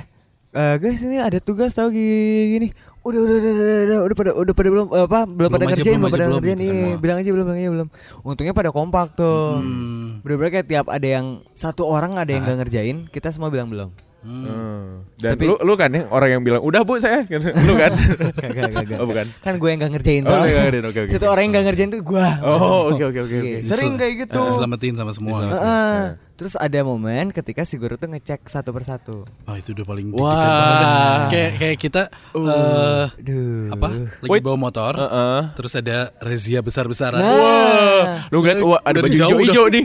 Speaker 1: eh, guys ini ada tugas tahu gini, gini. Udah udah udah udah udah, udah pada udah pada belum eh, apa belum,
Speaker 2: Belum
Speaker 1: pada
Speaker 2: aja,
Speaker 1: ngerjain
Speaker 2: belum
Speaker 1: pada
Speaker 2: belum
Speaker 1: ngerjain
Speaker 2: gitu
Speaker 1: iya, bilang aja belum bilang aja belum. Untungnya pada kompak tuh.
Speaker 2: Hmm.
Speaker 1: Bener-bener kayak tiap ada yang satu orang ada yang gak ngerjain, kita semua bilang belum.
Speaker 3: Hmm. Dan lu lu kan ya orang yang bilang udah bu saya lu kan
Speaker 1: Kagak kagak.
Speaker 3: oh bukan
Speaker 1: Kan gue yang gak ngerjain
Speaker 3: Oh, ngerjain, oke, oke,
Speaker 1: Satu
Speaker 3: oke.
Speaker 1: orang yang gak ngerjain tuh gua.
Speaker 3: oh oke oke oke
Speaker 1: Iya,
Speaker 3: oke
Speaker 1: Sering kayak gitu.
Speaker 2: Diselamatin sama semua.
Speaker 1: Heeh. Terus ada momen ketika si guru tuh ngecek satu persatu.
Speaker 2: Wah itu udah paling deg-degan banget. Kayak kayak kita eh
Speaker 1: Aduh.
Speaker 2: apa? Lagi
Speaker 3: Wait.
Speaker 2: bawa motor.
Speaker 3: Heeh.
Speaker 2: Terus ada razia besar-besaran.
Speaker 1: Nah.
Speaker 3: lu ngeliat wah ada baju
Speaker 2: jauh
Speaker 3: hijau
Speaker 2: udah
Speaker 3: hijau nih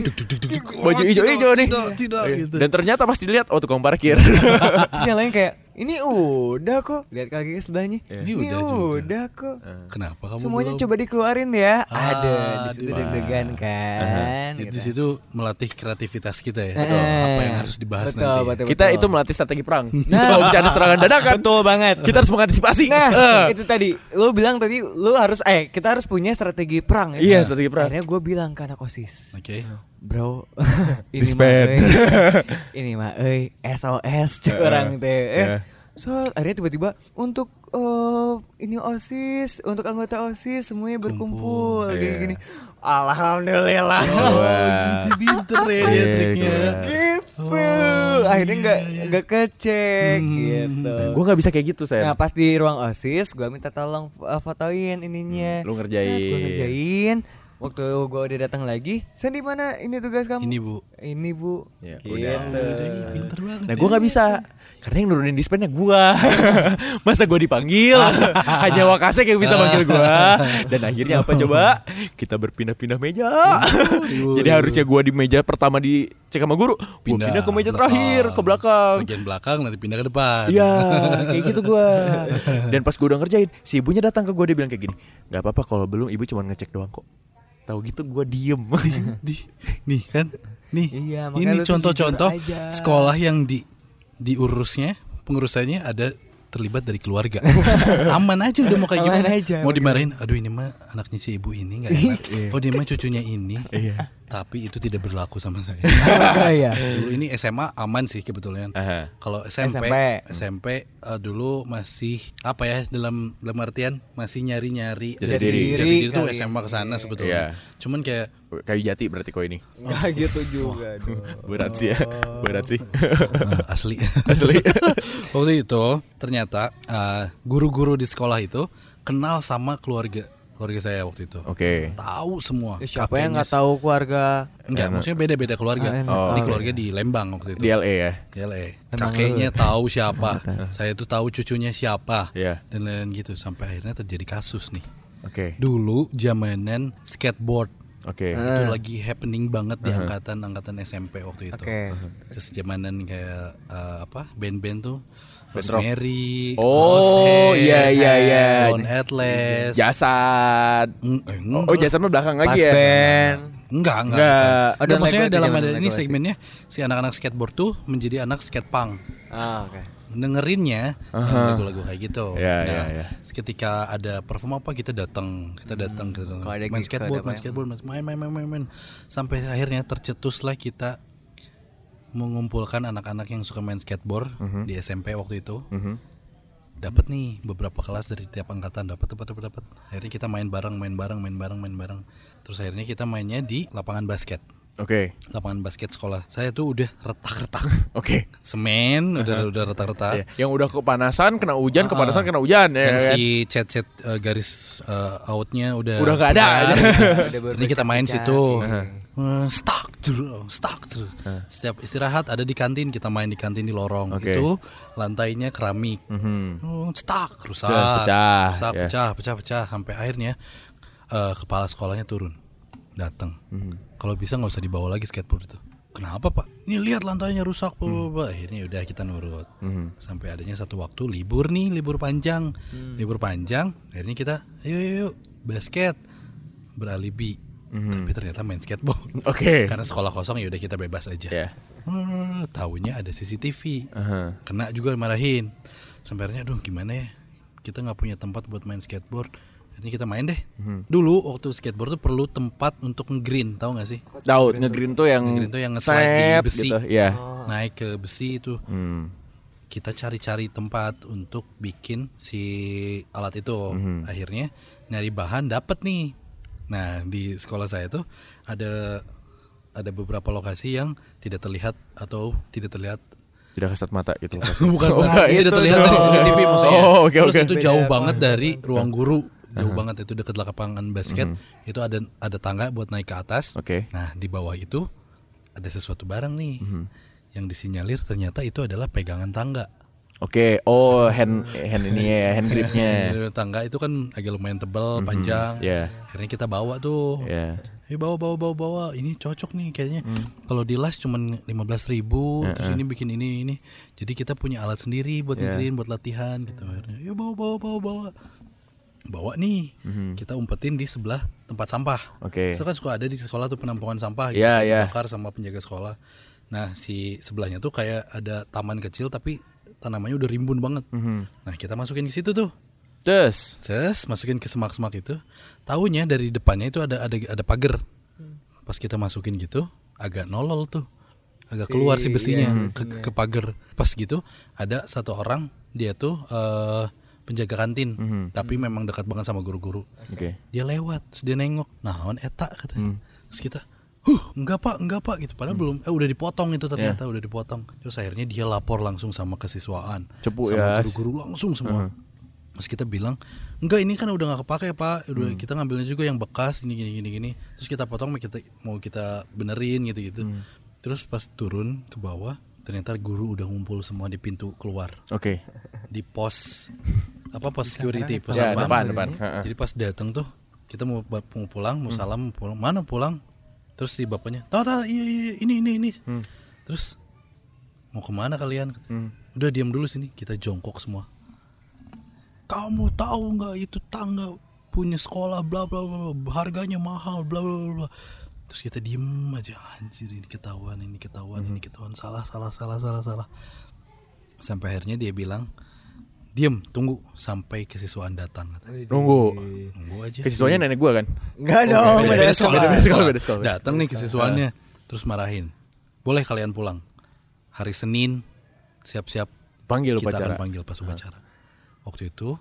Speaker 3: baju
Speaker 2: Oh,
Speaker 3: hijau
Speaker 2: tidak,
Speaker 3: hijau nih
Speaker 2: Tidak, tidak gitu.
Speaker 3: dan ternyata pas dilihat oh tukang parkir
Speaker 1: lain kayak ini udah kok. Lihat kaki sebelahnya.
Speaker 2: Ini
Speaker 1: Ini
Speaker 2: udah
Speaker 1: kok.
Speaker 2: Kenapa kamu
Speaker 1: Semuanya
Speaker 2: belum?
Speaker 1: coba dikeluarin ya.
Speaker 2: Ah,
Speaker 1: ada di situ deg-degan kan.
Speaker 2: Di
Speaker 1: gitu.
Speaker 2: situ melatih kreativitas kita ya.
Speaker 1: Eh,
Speaker 2: Apa yang harus dibahas
Speaker 1: betul,
Speaker 2: nanti. ya.
Speaker 1: betul,
Speaker 3: kita
Speaker 1: betul.
Speaker 3: itu melatih strategi perang kalau bisa ada serangan dadakan
Speaker 1: Betul banget.
Speaker 3: kita harus mengantisipasi
Speaker 1: Nah,
Speaker 3: Eh.
Speaker 1: itu tadi lu bilang tadi lu harus eh kita harus punya strategi perang ya.
Speaker 3: Iya, strategi perang.
Speaker 1: Akhirnya gue bilang ke anak OSIS.
Speaker 2: Oke.
Speaker 1: Bro, ini mah euy. ini mah euy SOS cek orang teh. Eh,
Speaker 3: Iya.
Speaker 1: so akhirnya tiba-tiba untuk eh, ini OSIS, untuk anggota OSIS semuanya berkumpul
Speaker 3: Iya.
Speaker 1: gini-gini. Alhamdulillah.
Speaker 3: Wah.
Speaker 2: Jadi pinter ya dia
Speaker 3: Iya,
Speaker 2: triknya.
Speaker 3: iya.
Speaker 1: gitu. akhirnya nggak nggak kecek gitu.
Speaker 3: gue nggak bisa kayak gitu saya
Speaker 1: Nah pas di ruang osis gue minta tolong uh, fotoin ininya.
Speaker 3: Hmm, lu ngerjain.
Speaker 1: Gue ngerjain. Waktu gue udah datang lagi, Sen di mana ini tugas kamu?
Speaker 2: Ini, Bu.
Speaker 1: Ini bu.
Speaker 3: Ya,
Speaker 1: gitu.
Speaker 2: Udah, pinter banget.
Speaker 3: Nah gue nggak bisa karena yang nurunin dispennya gue Masa gue dipanggil Hanya Wakasek yang bisa panggil gue Dan akhirnya apa coba Kita berpindah-pindah meja Jadi harusnya gue di meja pertama di cek sama guru Gue
Speaker 2: Pindah
Speaker 3: pindah ke meja
Speaker 2: belakang.
Speaker 3: terakhir Ke belakang
Speaker 2: Bagian belakang nanti pindah ke depan.
Speaker 3: Iya kayak gitu gue Dan pas gue udah ngerjain Si ibunya datang ke gue Dia bilang kayak gini Gak apa-apa kalau belum ibu cuma ngecek doang kok Tahu gitu gue diem
Speaker 2: Di, nih kan, nih.
Speaker 1: Iya,
Speaker 2: ini contoh-contoh sekolah yang di diurusnya, pengurusannya ada terlibat dari keluarga. Aman aja udah mau kayak
Speaker 1: Aman
Speaker 2: gimana.
Speaker 1: aja,
Speaker 2: mau dimarahin, aduh ini mah anaknya si ibu ini nggak enak. oh dia mah cucunya ini.
Speaker 3: Iya.
Speaker 2: Tapi itu tidak berlaku sama saya.
Speaker 1: Iya.
Speaker 2: dulu ini SMA aman sih kebetulan.
Speaker 3: Aha.
Speaker 2: Kalau SMP,
Speaker 1: SMP.
Speaker 2: SMP, eh, dulu masih apa ya dalam dalam artian masih nyari-nyari
Speaker 3: Jati diri.
Speaker 2: Jati diri itu. SMA ke sana sebetulnya.
Speaker 3: Iya.
Speaker 2: Cuman kayak
Speaker 3: Kayu jati berarti kok ini
Speaker 1: Enggak gitu juga dong.
Speaker 3: Berat sih ya Berat sih
Speaker 2: eh, asli.
Speaker 3: Asli
Speaker 2: Waktu itu ternyata eh, guru-guru di sekolah itu kenal sama keluarga keluarga saya waktu itu.
Speaker 3: Oke
Speaker 2: Tahu semua.
Speaker 1: Ya, siapa yang nggak tahu keluarga?
Speaker 2: Enggak, maksudnya beda-beda keluarga.
Speaker 1: Ah, enak.
Speaker 2: Ini
Speaker 3: Oh,
Speaker 2: keluarga di Lembang waktu itu.
Speaker 3: Di LA ya
Speaker 2: Di LA. Kakeknya tahu siapa. Saya tuh tahu cucunya siapa.
Speaker 3: Iya.
Speaker 2: Dan lain-lain gitu sampai akhirnya terjadi kasus nih.
Speaker 3: Oke
Speaker 2: Dulu zamanan skateboard
Speaker 3: Oke
Speaker 2: itu lagi happening banget di angkatan angkatan SMP waktu itu.
Speaker 1: Oke.
Speaker 2: Terus zamanan kayak eh, apa band-band tuh. Rosemary,
Speaker 3: Oh, iya, iya, iya.
Speaker 2: Don Atlas,
Speaker 3: Jasad
Speaker 2: Mm, eh,
Speaker 3: Oh,
Speaker 2: enggak.
Speaker 3: oh jasad mah belakang lagi ya
Speaker 1: band.
Speaker 2: Enggak, enggak.
Speaker 3: Enggak.
Speaker 1: Oh,
Speaker 2: Enggak,
Speaker 1: dan
Speaker 2: maksudnya dalam ada ini segmennya si anak-anak skateboard tuh menjadi anak skatepunk.
Speaker 1: Ah, oke.
Speaker 2: Dengerinnya yang lagu-lagu kayak gitu.
Speaker 3: Iya,
Speaker 2: nah,
Speaker 3: iya, iya.
Speaker 2: ketika ada perform apa kita datang, kita datang kita datang.
Speaker 1: Kalau ada
Speaker 2: main skateboard,
Speaker 1: ada
Speaker 2: main
Speaker 1: ya?
Speaker 2: skateboard, main main main main main sampai akhirnya tercetuslah kita mengumpulkan anak-anak yang suka main skateboard
Speaker 3: Mhm.
Speaker 2: di SMP waktu itu. Dapat nih beberapa kelas dari tiap angkatan dapat dapat dapat dapat. Akhirnya kita main bareng, main bareng, main bareng, main bareng. Terus akhirnya kita mainnya di lapangan basket.
Speaker 3: Oke
Speaker 2: Lapangan basket sekolah. Saya tuh udah retak-retak.
Speaker 3: Oke
Speaker 2: Semen udah udah retak-retak.
Speaker 3: Iya. Yang udah kepanasan kena hujan Kepanasan kena hujan ya
Speaker 2: yang
Speaker 3: kan?
Speaker 2: si cet-cet uh, garis uh, outnya udah
Speaker 3: Udah nggak ada.
Speaker 1: Udah
Speaker 2: ini kita main situ Uh, stuck terus stuck terus setiap istirahat ada di kantin kita main di kantin di lorong
Speaker 3: Oke.
Speaker 2: itu lantainya keramik
Speaker 3: Mhm.
Speaker 2: Oh, stuck rusak
Speaker 3: pecah,
Speaker 2: rusak
Speaker 3: ya.
Speaker 2: pecah pecah pecah sampai akhirnya eh, kepala sekolahnya turun datang kalau bisa nggak usah dibawa lagi skateboard itu. Kenapa pak? Ini lihat lantainya rusak Pak, Pak." akhirnya udah kita nurut. Sampai adanya satu waktu libur nih libur panjang. Libur panjang akhirnya kita ayo ayo, ayo basket. Beralibi. Tapi ternyata main skateboard.
Speaker 3: Oke.
Speaker 2: karena sekolah kosong ya udah kita bebas aja.
Speaker 3: Ya.
Speaker 2: Hmm, tahunya ada CCTV
Speaker 3: Aha.
Speaker 2: kena juga marahin. Sampai akhirnya aduh gimana ya? Kita nggak punya tempat buat main skateboard akhirnya kita main deh dulu waktu skateboard tuh perlu tempat untuk nge-green tahu nggak sih
Speaker 3: Daud ngegreen tuh yang
Speaker 2: Nge-green tuh yang nge-slide di
Speaker 3: Snap
Speaker 2: besi.
Speaker 3: gitu. Ya.
Speaker 2: naik ke besi itu
Speaker 3: Hmm.
Speaker 2: kita cari-cari tempat untuk bikin si alat itu akhirnya nyari bahan dapet nih nah di sekolah saya tuh ada ada beberapa lokasi yang tidak terlihat atau tidak terlihat
Speaker 3: Tidak kasat mata gitu
Speaker 2: bukan
Speaker 3: Oh,
Speaker 2: bukan. Iya,
Speaker 3: itu
Speaker 2: udah terlihat dari. CCTV maksudnya.
Speaker 3: Oh, oke,
Speaker 2: Terus
Speaker 3: oke.
Speaker 2: itu jauh banget dari ruang guru. Jauh banget itu dekat lapangan basket. Itu ada ada tangga buat naik ke atas.
Speaker 3: Oke.
Speaker 2: Nah, di bawah itu ada sesuatu barang nih. Yang disinyalir ternyata itu adalah pegangan tangga.
Speaker 3: Oke, oh hand hand ini ya, hand gripnya.
Speaker 2: Tangga itu kan agak lumayan tebal, panjang.
Speaker 3: Ya.
Speaker 2: Akhirnya kita bawa tuh.
Speaker 3: Ya.
Speaker 2: Eh bawa bawa bawa bawa ini cocok nih kayaknya kalau di las cuman lima belas ribu terus ini bikin ini ini jadi kita punya alat sendiri buat ngegreen buat latihan gitu akhirnya ya bawa bawa bawa bawa bawa nih kita umpetin di sebelah tempat sampah
Speaker 3: Oke.
Speaker 2: so kan suka ada di sekolah tuh penampungan sampah gitu
Speaker 3: Iya, iya.
Speaker 2: dibakar sama penjaga sekolah nah si sebelahnya tuh kayak ada taman kecil tapi tanamannya udah rimbun banget nah kita masukin ke situ tuh
Speaker 3: Terus.
Speaker 2: Ces, masukin ke semak-semak itu. Tahunya dari depannya itu ada ada ada pagar. Pas kita masukin gitu, agak nolol tuh. Agak keluar si besinya ke, ke pagar. Pas gitu, ada satu orang dia tuh eh, penjaga kantin, tapi memang dekat banget sama guru-guru.
Speaker 3: Oke.
Speaker 2: Dia lewat, terus dia nengok. Nah, on eta katanya. Terus kita Huh, enggak pak, enggak pak gitu. Padahal belum, eh udah dipotong itu ternyata udah dipotong. Terus akhirnya dia lapor langsung sama kesiswaan,
Speaker 3: Cepu
Speaker 2: sama
Speaker 3: ya.
Speaker 2: guru-guru langsung semua. Terus kita bilang, enggak ini kan udah nggak kepake pak, udah kita ngambilnya juga yang bekas ini gini gini gini. Terus kita potong mau kita mau kita benerin gitu gitu. Terus pas turun ke bawah, ternyata guru udah ngumpul semua di pintu keluar
Speaker 3: Oke.
Speaker 2: di pos apa pos security pos
Speaker 3: Ya, depan, depan. Heeh.
Speaker 2: Jadi pas datang tuh kita mau, mau pulang, mau salam, mau pulang. Mana pulang? Terus si bapaknya, tahu tahu iya, iya ini ini ini. Terus mau ke mana kalian? Kata. Udah diam dulu sini, kita jongkok semua. Kamu tahu nggak itu tangga punya sekolah bla bla bla harganya mahal bla bla bla, bla. Terus kita diem aja anjir ini ketahuan ini ketahuan ini ketahuan salah salah salah salah salah. Sampai akhirnya dia bilang, "Diem, tunggu sampai kesiswaan datang." kata.
Speaker 3: Nunggu.
Speaker 2: Nunggu aja.
Speaker 3: Kesiswanya nenek gua kan.
Speaker 1: Enggak dong,
Speaker 2: beda,
Speaker 1: sekolah.
Speaker 3: Beda sekolah, beda sekolah.
Speaker 2: Datang nih kesiswaannya, terus marahin. Boleh kalian pulang. Hari Senin siap-siap
Speaker 3: Panggil
Speaker 2: kita
Speaker 3: upacara.
Speaker 2: akan panggil pas upacara. Waktu itu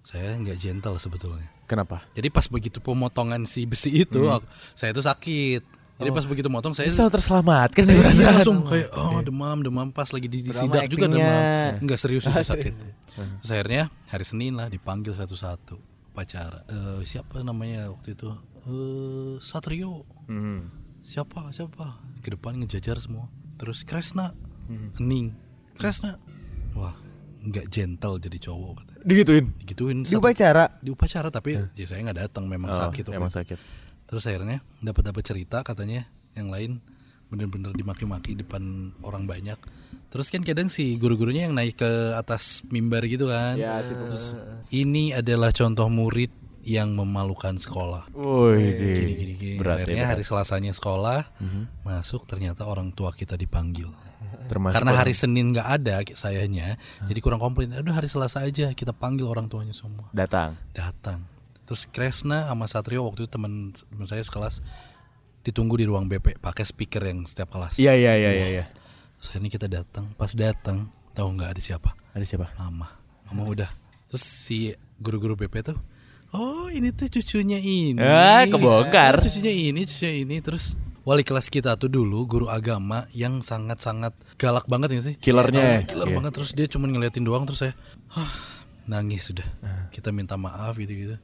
Speaker 2: saya nggak gentle sebetulnya.
Speaker 3: Kenapa?
Speaker 2: Jadi pas begitu pemotongan si besi itu, aku- saya itu sakit. Jadi pas begitu motong saya
Speaker 3: Bisa terselamatkan
Speaker 2: saya
Speaker 3: perasaan.
Speaker 2: langsung kayak oh demam demam. Pas lagi di, di sidak juga demam. Nggak serius itu sakit Terus akhirnya hari Senin lah dipanggil satu-satu upacara. Eh, siapa namanya waktu itu? Eh Satrio.
Speaker 3: Hmm.
Speaker 2: siapa siapa? Ke depan ngejajar semua. Terus Kresna. Hening. Kresna. Wah nggak gentle jadi cowok kata.
Speaker 3: Digituin.
Speaker 2: digituin
Speaker 1: Di upacara.
Speaker 2: di upacara tapi ya saya nggak datang memang
Speaker 3: Oh,
Speaker 2: sakit
Speaker 3: emang sakit.
Speaker 2: Terus akhirnya dapat dapat cerita katanya yang lain bener-bener dimaki-maki depan orang banyak. Terus kan kadang si guru-gurunya yang naik ke atas mimbar gitu kan.
Speaker 3: Ya, si
Speaker 2: Terus ini adalah contoh murid yang memalukan sekolah.
Speaker 3: Woi,
Speaker 2: Gini gini gini.
Speaker 3: Berat ya,
Speaker 2: Akhirnya
Speaker 3: berat.
Speaker 2: hari Selasanya sekolah masuk ternyata orang tua kita dipanggil.
Speaker 3: Termasuk
Speaker 2: Karena
Speaker 3: orang-
Speaker 2: hari Senin nggak ada sayanya, jadi kurang komplain. Aduh hari Selasa aja kita panggil orang tuanya semua
Speaker 3: datang.
Speaker 2: datang terus Kresna sama Satrio waktu itu teman teman saya sekelas ditunggu di ruang BP pakai speaker yang setiap kelas.
Speaker 3: Iya, iya, iya, iya, iya.
Speaker 2: terus akhirnya kita datang pas datang tahu nggak ada siapa?
Speaker 3: Ada siapa?
Speaker 2: mama. Mama udah. Terus si guru-guru BP tuh oh ini tuh cucunya ini.
Speaker 3: Ah, kebongkar.
Speaker 2: Oh, cucunya ini cucunya ini. Terus wali kelas kita tuh dulu guru agama yang sangat-sangat galak banget ya sih?
Speaker 3: Killernya.
Speaker 2: Oh, killer
Speaker 3: Iya.
Speaker 2: banget. Terus dia cuma ngeliatin doang terus saya "Hah, nangis sudah. Kita minta maaf gitu gitu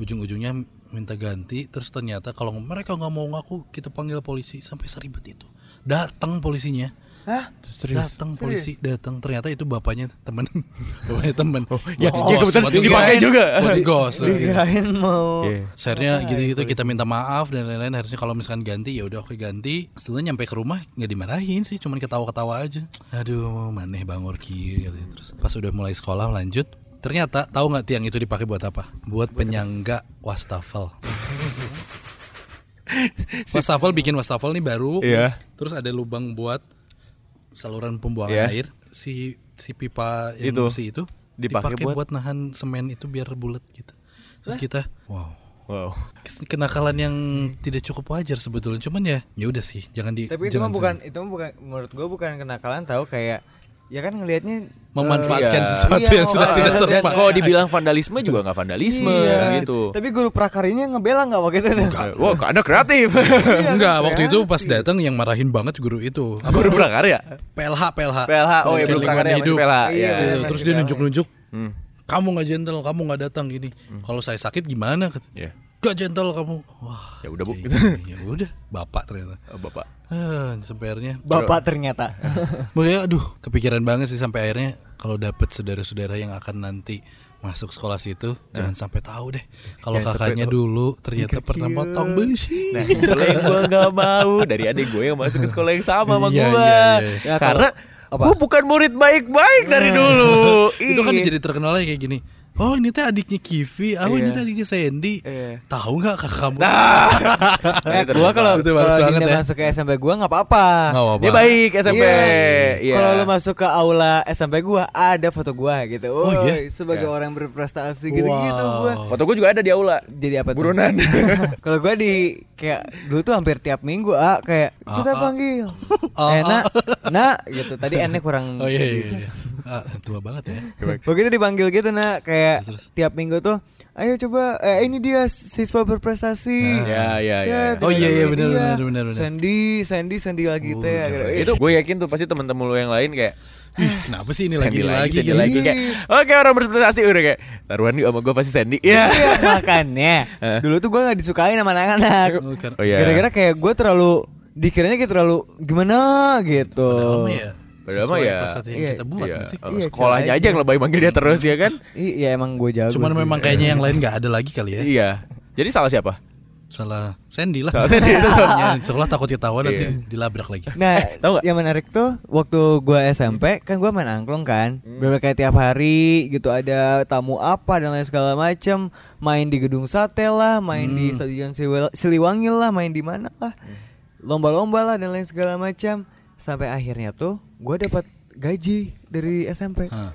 Speaker 2: ujung-ujungnya minta ganti terus ternyata kalau mereka nggak mau ngaku kita panggil polisi sampai seribet itu datang polisinya
Speaker 1: Hah?
Speaker 2: Datang polisi datang ternyata itu bapaknya temen bapaknya temen. Oh,
Speaker 3: ya, ya kebetulan dipakai juga.
Speaker 2: Buat digos.
Speaker 1: Dikirain mau
Speaker 3: Iya.
Speaker 2: Share-nya gitu-gitu kita minta maaf dan lain-lain harusnya kalau misalkan ganti ya udah oke ganti. Sebenarnya nyampe ke rumah nggak dimarahin sih, cuman ketawa-ketawa aja. Aduh, maneh Bang Orki gitu. Terus pas udah mulai sekolah lanjut, ternyata tahu nggak tiang itu dipakai buat apa? Buat penyangga wastafel. wastafel bikin wastafel nih baru.
Speaker 3: Iya.
Speaker 2: Terus ada lubang buat saluran pembuangan
Speaker 3: Iya.
Speaker 2: air. Si si pipa yang
Speaker 3: Itu.
Speaker 2: besi itu
Speaker 3: Dipakai
Speaker 2: dipakai
Speaker 3: buat-
Speaker 2: buat nahan semen itu biar bulat gitu. Terus kita, wow
Speaker 3: Wow.
Speaker 2: kenakalan yang tidak cukup wajar sebetulnya cuman ya ya udah sih jangan di
Speaker 1: Tapi itu mah
Speaker 2: jangan-
Speaker 1: bukan itu mah bukan menurut gue bukan kenakalan tahu kayak ya kan ngelihatnya
Speaker 2: memanfaatkan
Speaker 3: Iya.
Speaker 2: sesuatu
Speaker 1: Iya,
Speaker 2: yang sudah
Speaker 1: oh,
Speaker 2: tidak
Speaker 1: iya,
Speaker 2: terpakai
Speaker 3: kalau dibilang vandalisme juga nggak vandalisme
Speaker 1: Iya.
Speaker 3: gitu.
Speaker 1: Tapi guru prakarinya ngebela nggak waktu itu?
Speaker 3: Wah, anda kreatif.
Speaker 2: enggak waktu itu pas datang yang marahin banget guru itu apa
Speaker 3: Guru prakarya.
Speaker 2: PLH PLH
Speaker 3: PLH, oh ya belum
Speaker 2: lingkungan
Speaker 3: prakarya
Speaker 2: hidup.
Speaker 3: PLH.
Speaker 1: Iya,
Speaker 3: Iya.
Speaker 2: Gitu. terus dia nunjuk-nunjuk kamu nggak gentle kamu nggak datang gini kalau saya sakit gimana
Speaker 3: Iya.
Speaker 2: Gak gentle kamu wah
Speaker 3: Ya udah, Bu.
Speaker 2: ya udah bapak ternyata
Speaker 3: Oh, Bapak.
Speaker 2: ah, sampai akhirnya
Speaker 1: Bapak ternyata.
Speaker 2: Makanya aduh kepikiran banget sih sampai akhirnya kalau dapet saudara-saudara yang akan nanti masuk sekolah situ jangan sampai tahu deh kalau kakaknya dulu ternyata pernah potong besi.
Speaker 3: Nah, itulah yang gue gak mau dari adik gue yang masuk ke sekolah yang sama sama
Speaker 2: Iya,
Speaker 3: gue.
Speaker 2: iya, iya.
Speaker 1: Ya,
Speaker 3: Karena gue bukan murid baik-baik dari dulu.
Speaker 2: itu kan jadi terkenalnya kayak gini. Oh ini teh adiknya Kivi, oh ini teh adiknya Sandy.
Speaker 3: Iya.
Speaker 2: Tahu nggak kakak kamu?
Speaker 1: Eh, gua kalau
Speaker 2: Itu
Speaker 1: kalau
Speaker 2: banget
Speaker 1: Dinda
Speaker 2: ya.
Speaker 1: masuk ke SMP gua nggak apa-apa.
Speaker 3: Dia baik SMP.
Speaker 1: Iya.
Speaker 3: Iya.
Speaker 1: Kalau lu masuk ke aula SMP gua ada foto gua gitu.
Speaker 2: Oh, iya?
Speaker 1: Woi, sebagai orang berprestasi gitu-gitu
Speaker 2: Wow.
Speaker 1: gua.
Speaker 3: Foto gue juga ada di aula.
Speaker 1: Jadi apa tuh?
Speaker 3: Buronan.
Speaker 1: Kalau gua di kayak dulu tuh hampir tiap minggu ah kayak kita panggil.
Speaker 2: Ah,
Speaker 1: eh, nak, nak gitu. Tadi N kurang
Speaker 2: Oh iya iya. Iya. Ah, tua banget ya.
Speaker 1: Begitu dipanggil gitu nak kayak
Speaker 2: Terus, terus.
Speaker 1: tiap minggu tuh ayo coba eh, ini dia siswa berprestasi.
Speaker 3: Ya, ya, ya,
Speaker 1: Set,
Speaker 2: ya. Oh, iya, iya, benar, benar, benar, benar.
Speaker 1: Sandy, Sandy, Sandy lagi teh. Eh,
Speaker 3: itu gue yakin tuh pasti teman-teman lu yang lain kayak
Speaker 2: Ih, kenapa sih ini lagi
Speaker 3: Sandy lagi,
Speaker 2: lagi?
Speaker 3: Sandy
Speaker 2: gitu?
Speaker 3: lagi kayak oke orang berprestasi udah kayak taruhan yuk sama gue pasti Sandy. Iya.
Speaker 1: Iya makanya dulu tuh gue nggak disukain sama anak-anak.
Speaker 2: Oh,
Speaker 3: Oh iya.
Speaker 1: Gara-gara kayak gue terlalu dikiranya kayak terlalu gimana gitu.
Speaker 2: Padahal ya.
Speaker 3: Padahal mah ya.
Speaker 1: Iya,
Speaker 2: kita buat
Speaker 3: Iya,
Speaker 2: sih.
Speaker 1: Iya,
Speaker 3: sekolahnya aja yang lebay manggil dia terus ya kan?
Speaker 1: Iya emang gue jago.
Speaker 2: Cuman
Speaker 1: sih.
Speaker 2: memang kayaknya yang lain nggak ada lagi kali ya.
Speaker 3: Iya. Jadi salah siapa?
Speaker 2: Salah Sandy lah.
Speaker 3: Salah Sandy.
Speaker 2: Ya, sekolah takut ketahuan nanti
Speaker 3: Iya.
Speaker 2: dilabrak lagi.
Speaker 1: Nah,
Speaker 3: Tahu nggak?
Speaker 1: yang menarik tuh waktu gue SMP kan gue main angklung kan,
Speaker 3: Hmm.
Speaker 1: bener kayak tiap hari gitu ada tamu apa dan lain segala macam, main di gedung sate lah, main
Speaker 3: Hmm.
Speaker 1: di stadion Siliwangi lah, main di mana lah, lomba-lomba lah dan lain segala macam, sampai akhirnya tuh gue dapat gaji dari SMP,
Speaker 2: Hah.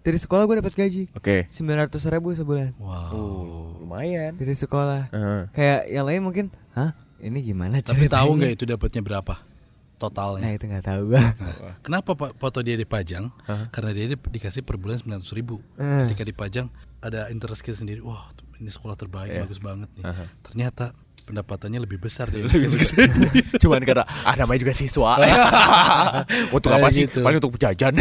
Speaker 1: dari sekolah gue dapat gaji
Speaker 3: Oke.
Speaker 1: sembilan ratus ribu sebulan
Speaker 2: Wow.
Speaker 3: Oh, lumayan.
Speaker 1: dari sekolah.
Speaker 3: Heeh.
Speaker 1: Kayak yang lain mungkin, hah ini gimana
Speaker 2: Tapi tahu nggak itu dapatnya berapa
Speaker 1: Nah
Speaker 2: totalnya?
Speaker 1: itu nggak tahu gue.
Speaker 2: Nah, Kenapa Pak foto dia dipajang? Karena dia di- dikasih per bulan sembilan ribu.
Speaker 1: Eh.
Speaker 2: Ketika dipajang ada interest kita sendiri. Wah ini sekolah terbaik, bagus banget nih. Ternyata pendapatannya lebih besar Sandy.
Speaker 3: Cuman karena ah namanya juga siswa. untuk apa
Speaker 2: Kayak
Speaker 3: sih?
Speaker 2: gitu.
Speaker 3: Paling untuk jajan.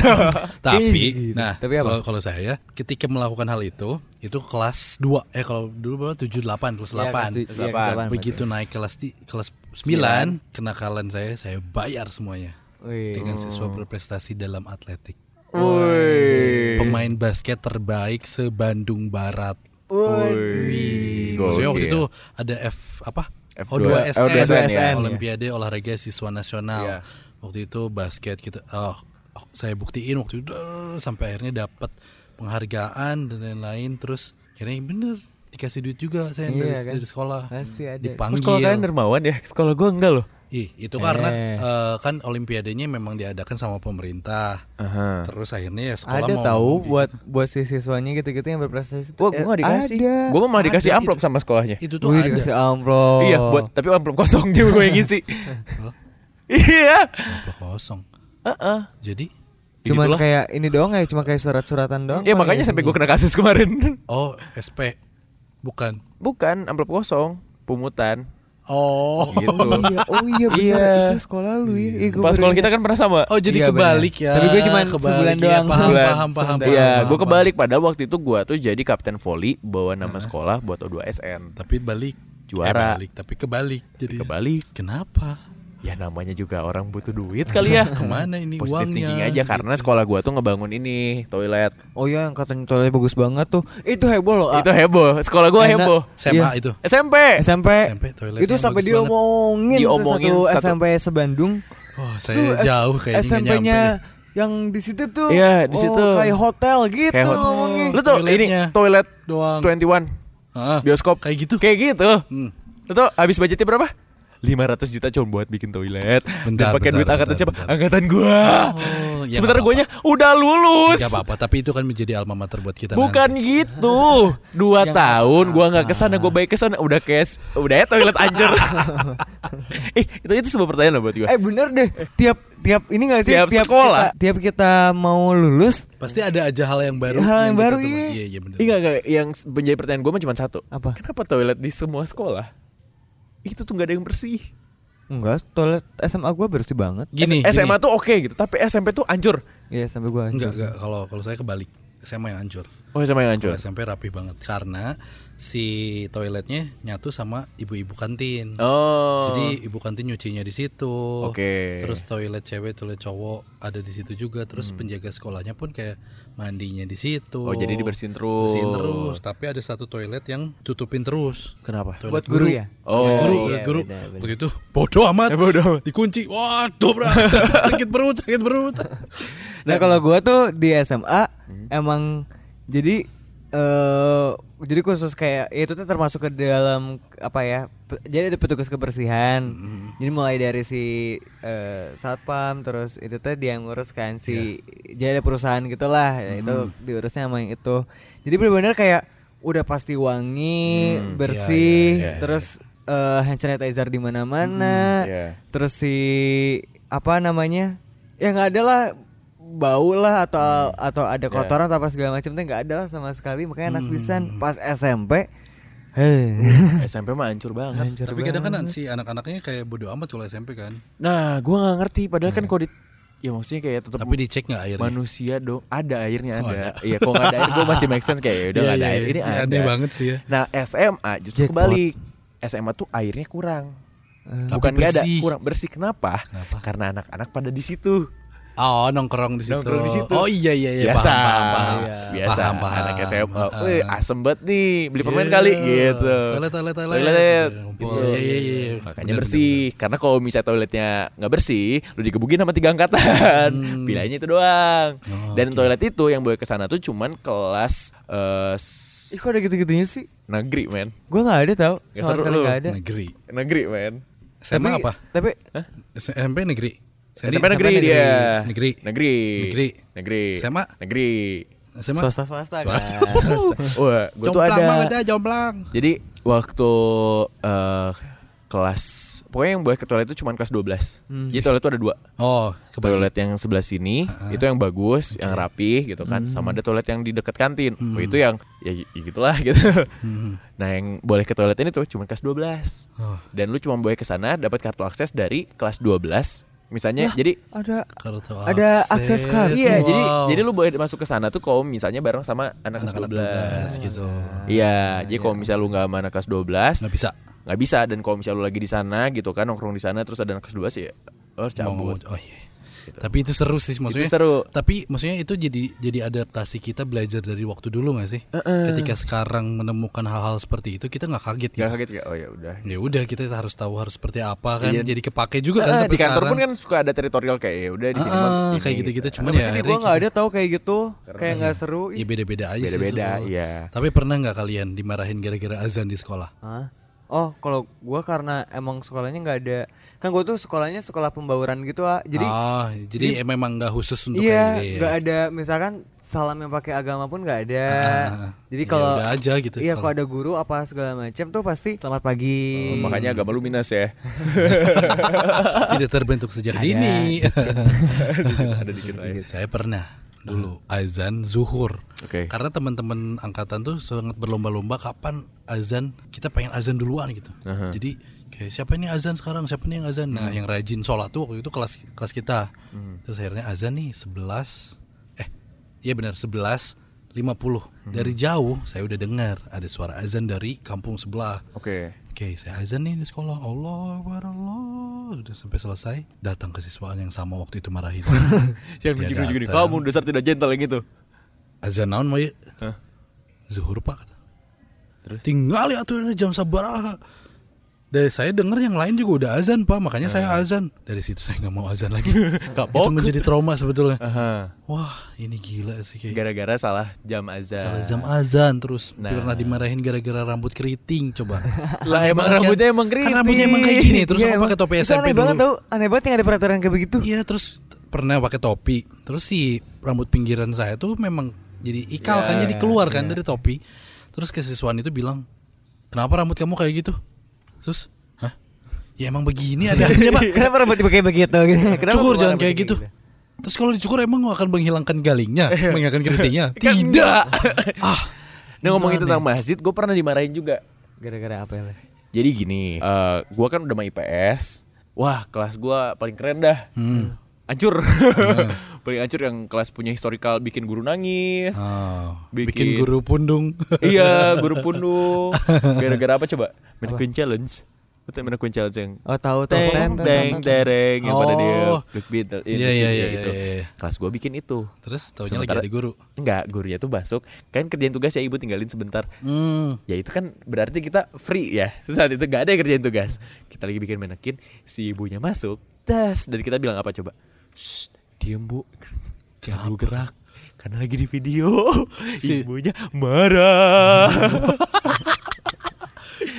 Speaker 2: Tapi, nah,
Speaker 1: Tapi apa?
Speaker 2: kalau kalau saya ketika melakukan hal itu, itu kelas 2 eh kalau dulu berapa 7 8 kelas
Speaker 1: Iya,
Speaker 2: 8.
Speaker 1: kelas tu- iya, kelas delapan
Speaker 2: Begitu naik kelas ti- kelas 9, kenakalan saya saya bayar semuanya.
Speaker 1: Wih.
Speaker 2: Dengan siswa berprestasi dalam atletik.
Speaker 3: Woi.
Speaker 2: Pemain basket terbaik se-Bandung Barat.
Speaker 3: Wih.
Speaker 2: Maksudnya waktu itu ada F apa?
Speaker 3: F2
Speaker 2: O2SN,
Speaker 3: O2SN,
Speaker 1: ya.
Speaker 2: Olimpiade Olahraga Siswa Nasional.
Speaker 3: Iya.
Speaker 2: Waktu itu basket kita oh, oh, saya buktiin waktu itu sampai akhirnya dapat penghargaan dan lain-lain terus akhirnya bener dikasih duit juga saya
Speaker 1: Iya
Speaker 2: dari,
Speaker 1: kan?
Speaker 2: dari sekolah.
Speaker 1: Pasti ada.
Speaker 3: Oh,
Speaker 2: Dipanggil.
Speaker 3: sekolah kalian dermawan ya? Sekolah gua enggak loh.
Speaker 2: Ih, itu karena
Speaker 1: Eh.
Speaker 2: eh, kan olimpiadenya memang diadakan sama pemerintah.
Speaker 3: Aha.
Speaker 2: Terus akhirnya ya sekolah
Speaker 1: Ada
Speaker 2: mau
Speaker 1: tahu
Speaker 2: mau
Speaker 1: buat buat si siswanya gitu-gitu yang berprestasi itu.
Speaker 3: Wah, gua gak
Speaker 1: Eh,
Speaker 3: dikasih.
Speaker 1: Ada.
Speaker 3: Gua mah malah dikasih amplop
Speaker 2: itu.
Speaker 3: sama sekolahnya.
Speaker 2: Itu tuh
Speaker 1: Wih,
Speaker 2: ada.
Speaker 1: dikasih amplop.
Speaker 3: Iya, buat tapi amplop kosong juga gue yang ngisi. Iya.
Speaker 2: Amplop kosong.
Speaker 3: Heeh.
Speaker 2: Jadi
Speaker 1: Cuman
Speaker 3: Begitulah.
Speaker 1: kayak ini doang ya, cuma kayak surat-suratan doang.
Speaker 3: Ya
Speaker 1: Bang,
Speaker 3: makanya sampai gue kena kasus kemarin.
Speaker 2: oh SP bukan.
Speaker 3: Bukan amplop kosong, pungutan.
Speaker 2: Oh.
Speaker 3: Gitu.
Speaker 1: Oh iya, oh iya benar
Speaker 3: Iya.
Speaker 1: itu sekolah lu ya. Eh, gua
Speaker 3: Pas sekolah kita kan pernah sama.
Speaker 2: Oh jadi
Speaker 1: Iya,
Speaker 2: kebalik
Speaker 1: benar.
Speaker 2: ya.
Speaker 1: Tapi gue cuma sebulan
Speaker 2: ya,
Speaker 1: doang.
Speaker 2: Paham,
Speaker 1: Sebulan.
Speaker 2: paham, paham,
Speaker 1: Sebentar.
Speaker 3: Iya,
Speaker 2: paham,
Speaker 3: gue
Speaker 2: paham.
Speaker 3: kebalik pada waktu itu gue tuh jadi kapten voli bawa nama sekolah buat O2SN.
Speaker 2: Tapi balik.
Speaker 3: Juara.
Speaker 2: Eh, balik, tapi kebalik. Jadi
Speaker 3: Kebalik.
Speaker 2: Kenapa?
Speaker 3: Ya namanya juga orang butuh duit kali ya.
Speaker 2: Ke mana ini
Speaker 3: Positif
Speaker 2: uangnya?
Speaker 3: thinking aja karena sekolah gua tuh ngebangun ini toilet.
Speaker 1: Oh iya yang katanya toiletnya bagus banget tuh. Itu heboh loh. ah.
Speaker 3: Itu heboh. Sekolah gua
Speaker 1: Enak.
Speaker 3: heboh.
Speaker 2: SMA
Speaker 1: Iya.
Speaker 2: itu.
Speaker 3: SMP.
Speaker 1: SMP,
Speaker 2: SMP
Speaker 1: itu sampai
Speaker 2: bagus banget.
Speaker 1: diomongin,
Speaker 3: Diomongin
Speaker 1: tuh satu,
Speaker 3: satu-
Speaker 1: SMP sebandung.
Speaker 2: Wah,
Speaker 1: Tuh,
Speaker 2: saya
Speaker 1: S-
Speaker 2: jauh kayaknya
Speaker 1: SMP-nya yang di situ tuh.
Speaker 3: Iya, di
Speaker 1: oh,
Speaker 3: situ.
Speaker 1: kayak hotel gitu
Speaker 3: Kayak hot-
Speaker 1: ngomongnya.
Speaker 3: Lu tuh ini toilet
Speaker 2: doang.
Speaker 3: 21
Speaker 2: Ah,
Speaker 3: bioskop
Speaker 2: kayak gitu.
Speaker 3: Kayak gitu.
Speaker 2: Hmm.
Speaker 3: Lu tau habis budgetnya berapa? 500 juta cuma buat bikin toilet
Speaker 2: Bentar,
Speaker 3: Dan pakai
Speaker 2: bentar,
Speaker 3: duit angkatan
Speaker 2: bentar,
Speaker 3: siapa?
Speaker 2: bentar.
Speaker 3: Angkatan gua
Speaker 2: Oh, ya
Speaker 3: Sementara guanya udah lulus
Speaker 2: Gak apa-apa, tapi itu kan menjadi alma mater buat kita
Speaker 3: Bukan
Speaker 2: nanti.
Speaker 3: gitu Dua
Speaker 1: Ya
Speaker 3: tahun gua nggak ke sana Gua baik ke sana Udah kes Udah ya toilet anjir Eh itu, itu sebuah pertanyaan loh buat gua
Speaker 1: Eh bener deh, tiap tiap ini gak sih?
Speaker 3: Tiap sekolah.
Speaker 1: Kita, tiap kita mau lulus,
Speaker 2: Pasti ada aja hal yang baru.
Speaker 1: Hal yang
Speaker 2: kita
Speaker 1: baru, iya.
Speaker 2: Iya, iya benar.
Speaker 3: Enggak, enggak Yang menjadi pertanyaan gua mah cuma satu
Speaker 1: Apa?
Speaker 3: Kenapa toilet di semua sekolah Itu tuh gak ada yang bersih
Speaker 1: enggak, toilet SMA gua bersih banget.
Speaker 2: Gini,
Speaker 3: SMA
Speaker 2: gini.
Speaker 3: tuh oke gitu Tapi SMP tuh hancur
Speaker 1: Iya, sampai gua. hancur.
Speaker 2: Enggak, enggak. Kalau kalau saya kebalik. SMA yang hancur.
Speaker 3: Oh SMA yang hancur
Speaker 2: SMP rapi banget karena si toiletnya nyatu sama ibu-ibu kantin.
Speaker 3: Oh
Speaker 2: Jadi ibu kantin nyucinya di situ.
Speaker 3: Oke.
Speaker 2: Terus toilet cewek, toilet cowok ada di situ juga. Terus penjaga sekolahnya pun kayak mandinya di situ.
Speaker 3: Hmm. Oh, jadi dibersihin terus.
Speaker 2: Bersihin terus. Tapi ada satu toilet yang tutupin terus.
Speaker 3: Kenapa?
Speaker 2: Toilet
Speaker 1: Buat guru ya?
Speaker 3: Oh,
Speaker 2: Toilet guru,
Speaker 1: iya,
Speaker 2: toilet guru.
Speaker 1: benar, benar.
Speaker 2: Waktu itu bodoh amat.
Speaker 3: Eh, bodoh amat.
Speaker 2: Dikunci. Waduh, bro. sakit perut, sakit perut.
Speaker 1: Nah kalau gua tuh di SMA emang jadi eh jadi khusus kayak ya itu tuh termasuk ke dalam apa ya? Jadi ada petugas kebersihan. Jadi mulai dari si eh, satpam terus itu tuh dia yang ngurus kan si jadi ada perusahaan gitulah ya, itu diurusnya sama yang itu. Jadi benar-benar kayak udah pasti wangi, bersih, terus eh, hand sanitizer di mana-mana.
Speaker 3: iya.
Speaker 1: Terus si apa namanya? Ya nggak ada lah bau lah atau atau ada kotoran atau apa segala macam tuh nggak ada lah sama sekali makanya anak pisan pas SMP heh
Speaker 3: SMP mah hancur banget.
Speaker 2: Tapi kadang kan si anak-anaknya kayak bodoh amat kalau SMP kan.
Speaker 3: Nah, gua nggak ngerti padahal kan kalau di ya maksudnya kayak tetap
Speaker 2: Tapi dicek nggak airnya?
Speaker 3: manusia dong. Ada airnya
Speaker 2: Oh,
Speaker 3: ada. Iya, kok nggak ada air gua masih make sense kayak ya udah
Speaker 2: Iya,
Speaker 3: nggak ada
Speaker 2: iya,
Speaker 3: air. Ini
Speaker 2: iya.
Speaker 3: ada.
Speaker 2: Aneh banget sih ya.
Speaker 3: Nah, SMA justru
Speaker 1: Jackpot.
Speaker 3: kebalik. SMA tuh airnya kurang.
Speaker 2: Tapi
Speaker 3: Bukan nggak ada, kurang bersih. Kenapa?
Speaker 2: Kenapa?
Speaker 3: Karena anak-anak pada di situ.
Speaker 2: Oh nongkrong di situ.
Speaker 3: Nongkrong di situ.
Speaker 2: Oh iya iya iya.
Speaker 3: biasa,
Speaker 2: Paham, paham, paham.
Speaker 3: Iya. biasa.
Speaker 2: Paham, paham.
Speaker 3: Anak SMA,
Speaker 2: Ah.
Speaker 3: wih asem banget nih, beli permen
Speaker 2: Iya.
Speaker 3: kali gitu.
Speaker 2: Toilet, toilet, toilet.
Speaker 3: Toilet. Gitu.
Speaker 2: Iya, iya, iya.
Speaker 3: Makanya
Speaker 2: Bener,
Speaker 3: bersih. Karena kalau misalnya toiletnya nggak bersih, lu digebukin sama tiga angkatan.
Speaker 2: Hmm.
Speaker 3: Pilihannya itu doang.
Speaker 2: Oh,
Speaker 3: Dan toilet itu yang boleh ke sana tuh cuman kelas eh, s-
Speaker 1: Ih, kok ada gitu-gitunya sih
Speaker 3: negeri, men.
Speaker 1: gua nggak ada tau
Speaker 3: Nggak
Speaker 1: sama sekali nggak ada
Speaker 2: Negeri.
Speaker 3: Negeri, men.
Speaker 2: SMA apa?
Speaker 1: tapi
Speaker 2: SMP negeri. Sandi,
Speaker 3: SMP negeri
Speaker 2: SMP
Speaker 3: dia.
Speaker 2: Negeri.
Speaker 3: Negeri.
Speaker 2: Negeri.
Speaker 3: Negeri.
Speaker 2: SMA?
Speaker 3: Negeri.
Speaker 2: SMA.
Speaker 1: swasta swasta kan
Speaker 3: Wah, gue tuh
Speaker 2: Jomplang
Speaker 3: ada.
Speaker 2: banget ya, jomplang.
Speaker 3: Jadi waktu eh, kelas pokoknya yang boleh ke toilet itu cuma kelas 12. Jadi toilet itu ada dua.
Speaker 2: Oh, kebalik.
Speaker 3: Toilet yang sebelah sini itu yang bagus, yang rapi gitu kan. Sama ada toilet yang di dekat kantin. Oh, itu yang ya, ya gitulah gitu. Nah, yang boleh ke toilet ini tuh cuma kelas 12.
Speaker 2: Oh.
Speaker 3: Dan lu cuma boleh ke sana dapat kartu akses dari kelas 12. Misalnya jadi
Speaker 1: ada
Speaker 2: Kartu
Speaker 1: Ada akses kartu.
Speaker 3: Iya,
Speaker 2: Wow.
Speaker 3: jadi jadi lu boleh masuk ke sana tuh kalau misalnya bareng sama anak, kelas 12
Speaker 2: 12 gitu.
Speaker 3: Iya, jadi kalau misalnya lu nggak sama anak kelas 12
Speaker 2: Nggak bisa.
Speaker 3: nggak bisa dan kalau misalnya lu lagi di sana gitu kan nongkrong di sana terus ada anak kelas 12 ya lu harus cabut.
Speaker 2: ngomong- Oh iya. Tapi itu seru sih maksudnya.
Speaker 3: seru.
Speaker 2: Tapi maksudnya itu jadi jadi adaptasi kita belajar dari waktu dulu gak sih? Ketika sekarang menemukan hal-hal seperti itu kita nggak kaget gitu.
Speaker 3: Gak kaget ya? Oh ya udah.
Speaker 2: Ya udah kita harus tahu harus seperti apa kan.
Speaker 3: Iya.
Speaker 2: Jadi kepake juga kan
Speaker 3: Ah,
Speaker 2: sampai
Speaker 3: di kantor
Speaker 2: sekarang.
Speaker 3: pun kan suka ada teritorial kayak ya udah di sini mah
Speaker 2: ah,
Speaker 3: ini,
Speaker 2: kayak gitu-gitu
Speaker 3: gitu.
Speaker 2: cuman
Speaker 1: Tapi
Speaker 2: ya
Speaker 1: di gua nggak ada tahu kayak gitu kayak nggak seru
Speaker 2: Ya beda-beda aja sih
Speaker 3: Beda-beda, iya.
Speaker 2: Tapi pernah nggak kalian dimarahin gara-gara azan di sekolah?
Speaker 1: Hah? Oh, kalau gua karena emang sekolahnya nggak ada, kan gua tuh sekolahnya sekolah pembauran gitu ah. Jadi
Speaker 2: ah, jadi, memang nggak khusus untuk
Speaker 1: iya,
Speaker 2: gitu
Speaker 1: nggak
Speaker 2: ya.
Speaker 1: ada misalkan salam yang pakai agama pun nggak ada.
Speaker 2: Ah,
Speaker 1: Jadi
Speaker 2: ya
Speaker 1: kalau
Speaker 2: udah aja gitu
Speaker 1: Iya, kalau ada guru apa segala macam tuh pasti selamat pagi.
Speaker 3: Oh, makanya agama lu minus ya.
Speaker 2: Tidak terbentuk sejak dini.
Speaker 3: ada dikit lah ya.
Speaker 2: Saya pernah dulu azan zuhur.
Speaker 3: Oke.
Speaker 2: Karena teman-teman angkatan tuh sangat berlomba-lomba kapan azan kita pengen azan duluan gitu. Jadi kayak siapa ini azan sekarang, siapa nih yang azan? Nah, yang rajin sholat tuh waktu itu kelas kelas kita. Terus akhirnya azan nih 11 eh iya benar 11 50 dari jauh saya udah dengar ada suara azan dari kampung sebelah
Speaker 3: Oke.
Speaker 2: Oke, saya azan nih di sekolah. Allah Akbar, Allah. Udah sampai selesai, datang ke siswaan yang sama waktu itu marahin.
Speaker 3: Siapa juga gini,
Speaker 2: datang.
Speaker 3: kamu dasar tidak gentle yang itu.
Speaker 2: azan naon mau ya? Zuhur pak kata.
Speaker 3: Terus?
Speaker 2: Tinggal ya tuh jam sabaraha. Dari saya dengar yang lain juga udah azan pak, makanya saya azan. Dari situ saya nggak mau azan lagi. Itu menjadi trauma sebetulnya.
Speaker 3: Aha.
Speaker 2: Wah ini gila sih kayak.
Speaker 3: Gara-gara salah jam azan.
Speaker 2: Salah jam azan terus
Speaker 3: Nah.
Speaker 2: pernah dimarahin gara-gara rambut keriting coba.
Speaker 3: Lah emang
Speaker 2: kan?
Speaker 3: rambutnya emang
Speaker 2: Kan
Speaker 3: keriting.
Speaker 2: rambutnya emang kayak gini terus
Speaker 1: Iya,
Speaker 2: aku pakai topi SMP
Speaker 1: aneh banget
Speaker 2: dulu.
Speaker 1: tau Aneh banget yang ada peraturan kayak begitu
Speaker 2: Iya terus pernah pakai topi. Terus si rambut pinggiran saya tuh memang jadi ikal kan
Speaker 3: Ya,
Speaker 2: jadi keluar kan dari topi. Terus ke siswaan itu bilang, "Kenapa rambut kamu kayak gitu?" Terus, "Hah? Ya emang begini ada aja, Pak."
Speaker 1: Kenapa rambut dipakai begitu gitu? Kenapa
Speaker 2: Cukur jangan kayak gitu. Terus kalau dicukur emang akan menghilangkan galingnya, menghilangkan keritingnya? Tidak. ah,
Speaker 3: Nah ngomongin tentang masjid, gue pernah dimarahin juga.
Speaker 1: Gara-gara apa ya?
Speaker 3: Jadi gini, eh gue kan udah sama IPS. Wah kelas gue paling keren dah.
Speaker 2: Hmm.
Speaker 3: Hancur. Paling hancur yang kelas punya historical bikin guru nangis.
Speaker 2: Oh,
Speaker 3: Bikin-
Speaker 2: bikin guru pundung.
Speaker 3: iya, guru pundung. Gara-gara apa coba? Mannequin challenge. Betul mannequin challenge yang
Speaker 1: Oh tahu tahu
Speaker 3: teng
Speaker 1: Ten, ten,
Speaker 3: teng
Speaker 1: ten, ten.
Speaker 3: dereng yang pada dia
Speaker 2: Oh.
Speaker 3: Black Beatle
Speaker 2: Iya, iya, iya,
Speaker 3: gitu.
Speaker 2: iya, iya.
Speaker 3: Kelas gue bikin itu.
Speaker 2: Terus taunya lagi ada guru.
Speaker 3: Enggak, gurunya tuh masuk. Kan kerjaan tugas ya ibu tinggalin sebentar.
Speaker 2: Hmm.
Speaker 3: Ya itu kan berarti kita free ya. Saat itu gak ada yang kerjaan tugas. Kita lagi bikin manekin, si ibunya masuk, tas dan kita bilang apa coba? Shh, diem bu, jangan lu gerak. Karena lagi di video,
Speaker 2: Si-
Speaker 3: ibunya marah.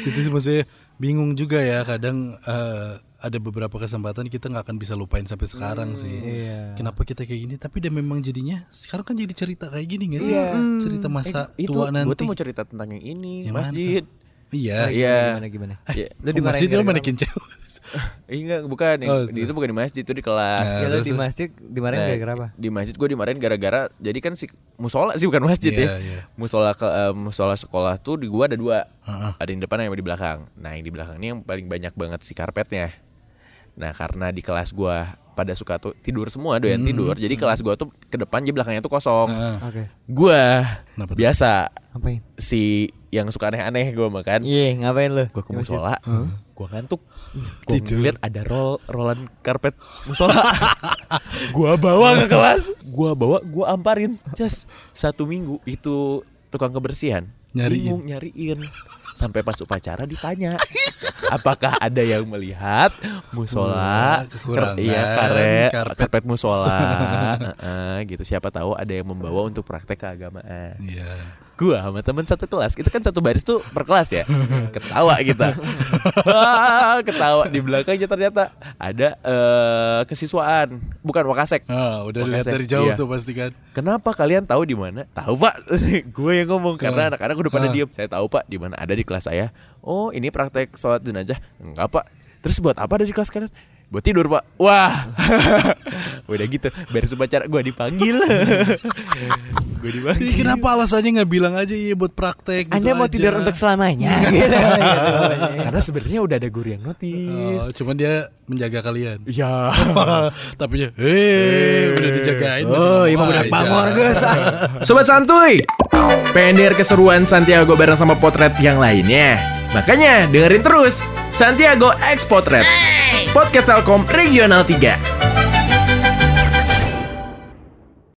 Speaker 2: itu sih maksudnya bingung juga ya kadang eh, ada beberapa kesempatan kita nggak akan bisa lupain sampai sekarang sih
Speaker 1: iya.
Speaker 2: kenapa kita kayak gini tapi dan memang jadinya sekarang kan jadi cerita kayak gini gak sih
Speaker 3: Iya.
Speaker 2: cerita masa
Speaker 3: itu
Speaker 2: tua
Speaker 3: gue
Speaker 2: nanti
Speaker 3: tuh mau cerita tentang yang ini,
Speaker 2: Yang mana
Speaker 3: masjid.
Speaker 2: iya
Speaker 3: Iya.
Speaker 1: Gimana gimana?
Speaker 3: Ya,
Speaker 1: Lu
Speaker 2: masjid itu
Speaker 1: gara-gara
Speaker 2: manekin cewek
Speaker 3: Eh, enggak, bukan. Yang-
Speaker 2: Oh,
Speaker 3: di- itu bukan di masjid, itu di kelas.
Speaker 2: Nah,
Speaker 1: Ya lu
Speaker 2: terus-
Speaker 1: di masjid dimarahin
Speaker 3: Nah,
Speaker 1: gara-gara apa?
Speaker 3: Di masjid gue dimarahin gara-gara jadi kan si musola sih bukan masjid
Speaker 2: Iya,
Speaker 3: ya.
Speaker 2: iya.
Speaker 3: Musola ke eh, musola sekolah tuh di gua ada dua.
Speaker 2: Heeh.
Speaker 3: Ada yang di depan yang di belakang. Nah, yang di belakang ini yang paling banyak banget si karpetnya. Nah, karena di kelas gua pada suka tuh tidur semua, doyan
Speaker 2: Hmm.
Speaker 3: tidur. Jadi kelas gua tuh ke depan jadi belakangnya tuh kosong.
Speaker 2: Heeh.
Speaker 1: Oke.
Speaker 3: Gua
Speaker 2: Kenapa tuh?
Speaker 3: biasa
Speaker 1: Ngapain?
Speaker 3: si yang suka aneh-aneh gua makan.
Speaker 1: Iya, ngapain lu?
Speaker 3: Gua ke
Speaker 1: Di
Speaker 3: musola, gua ngantuk.
Speaker 2: Tidur.
Speaker 3: ngeliat ada roll rollan karpet musola. gua bawa ke kelas, gua bawa, gua amparin. Just satu minggu itu tukang kebersihan
Speaker 2: Nyariin.
Speaker 3: bingung nyariin sampai pas upacara ditanya apakah ada yang melihat musola
Speaker 2: kekurangan
Speaker 3: iya karet
Speaker 2: karpet.
Speaker 3: karpet, musola Heeh, gitu siapa tahu ada yang membawa untuk praktek keagamaan
Speaker 2: iya
Speaker 3: gua sama temen satu kelas kita kan satu baris tuh per kelas ya ketawa kita Wah, ketawa di belakangnya ternyata ada eh, kesiswaan bukan wakasek
Speaker 2: ah udah lihat
Speaker 3: Makasih.
Speaker 2: dari jauh
Speaker 3: Iya.
Speaker 2: tuh pasti kan
Speaker 3: Kenapa kalian tahu di mana? Tahu pak, gue yang ngomong karena anak-anak udah pada
Speaker 2: Ah.
Speaker 3: diem. Saya tahu pak di mana ada di kelas saya. Oh ini praktek sholat jenazah? Enggak pak. Terus buat apa ada di kelas kalian? Buat tidur pak. Wah, udah gitu. Beres upacara gue dipanggil. gue.
Speaker 2: Ih, kenapa alasannya nggak bilang aja iya buat praktek gitu
Speaker 1: Anda mau
Speaker 2: aja.
Speaker 1: tidur untuk selamanya? Gitu.
Speaker 3: Karena sebenarnya udah ada guru yang
Speaker 2: Oh,
Speaker 3: notice.
Speaker 2: cuman dia menjaga kalian
Speaker 3: Ya.
Speaker 2: tapi dia eh udah dijagain
Speaker 1: Oh, emang udah
Speaker 2: aja.
Speaker 1: bangor guys.
Speaker 3: Sobat santuy, pengen keseruan Santiago bareng sama potret yang lainnya? Makanya dengerin terus Santiago X Potret, podcast Telkom Regional 3.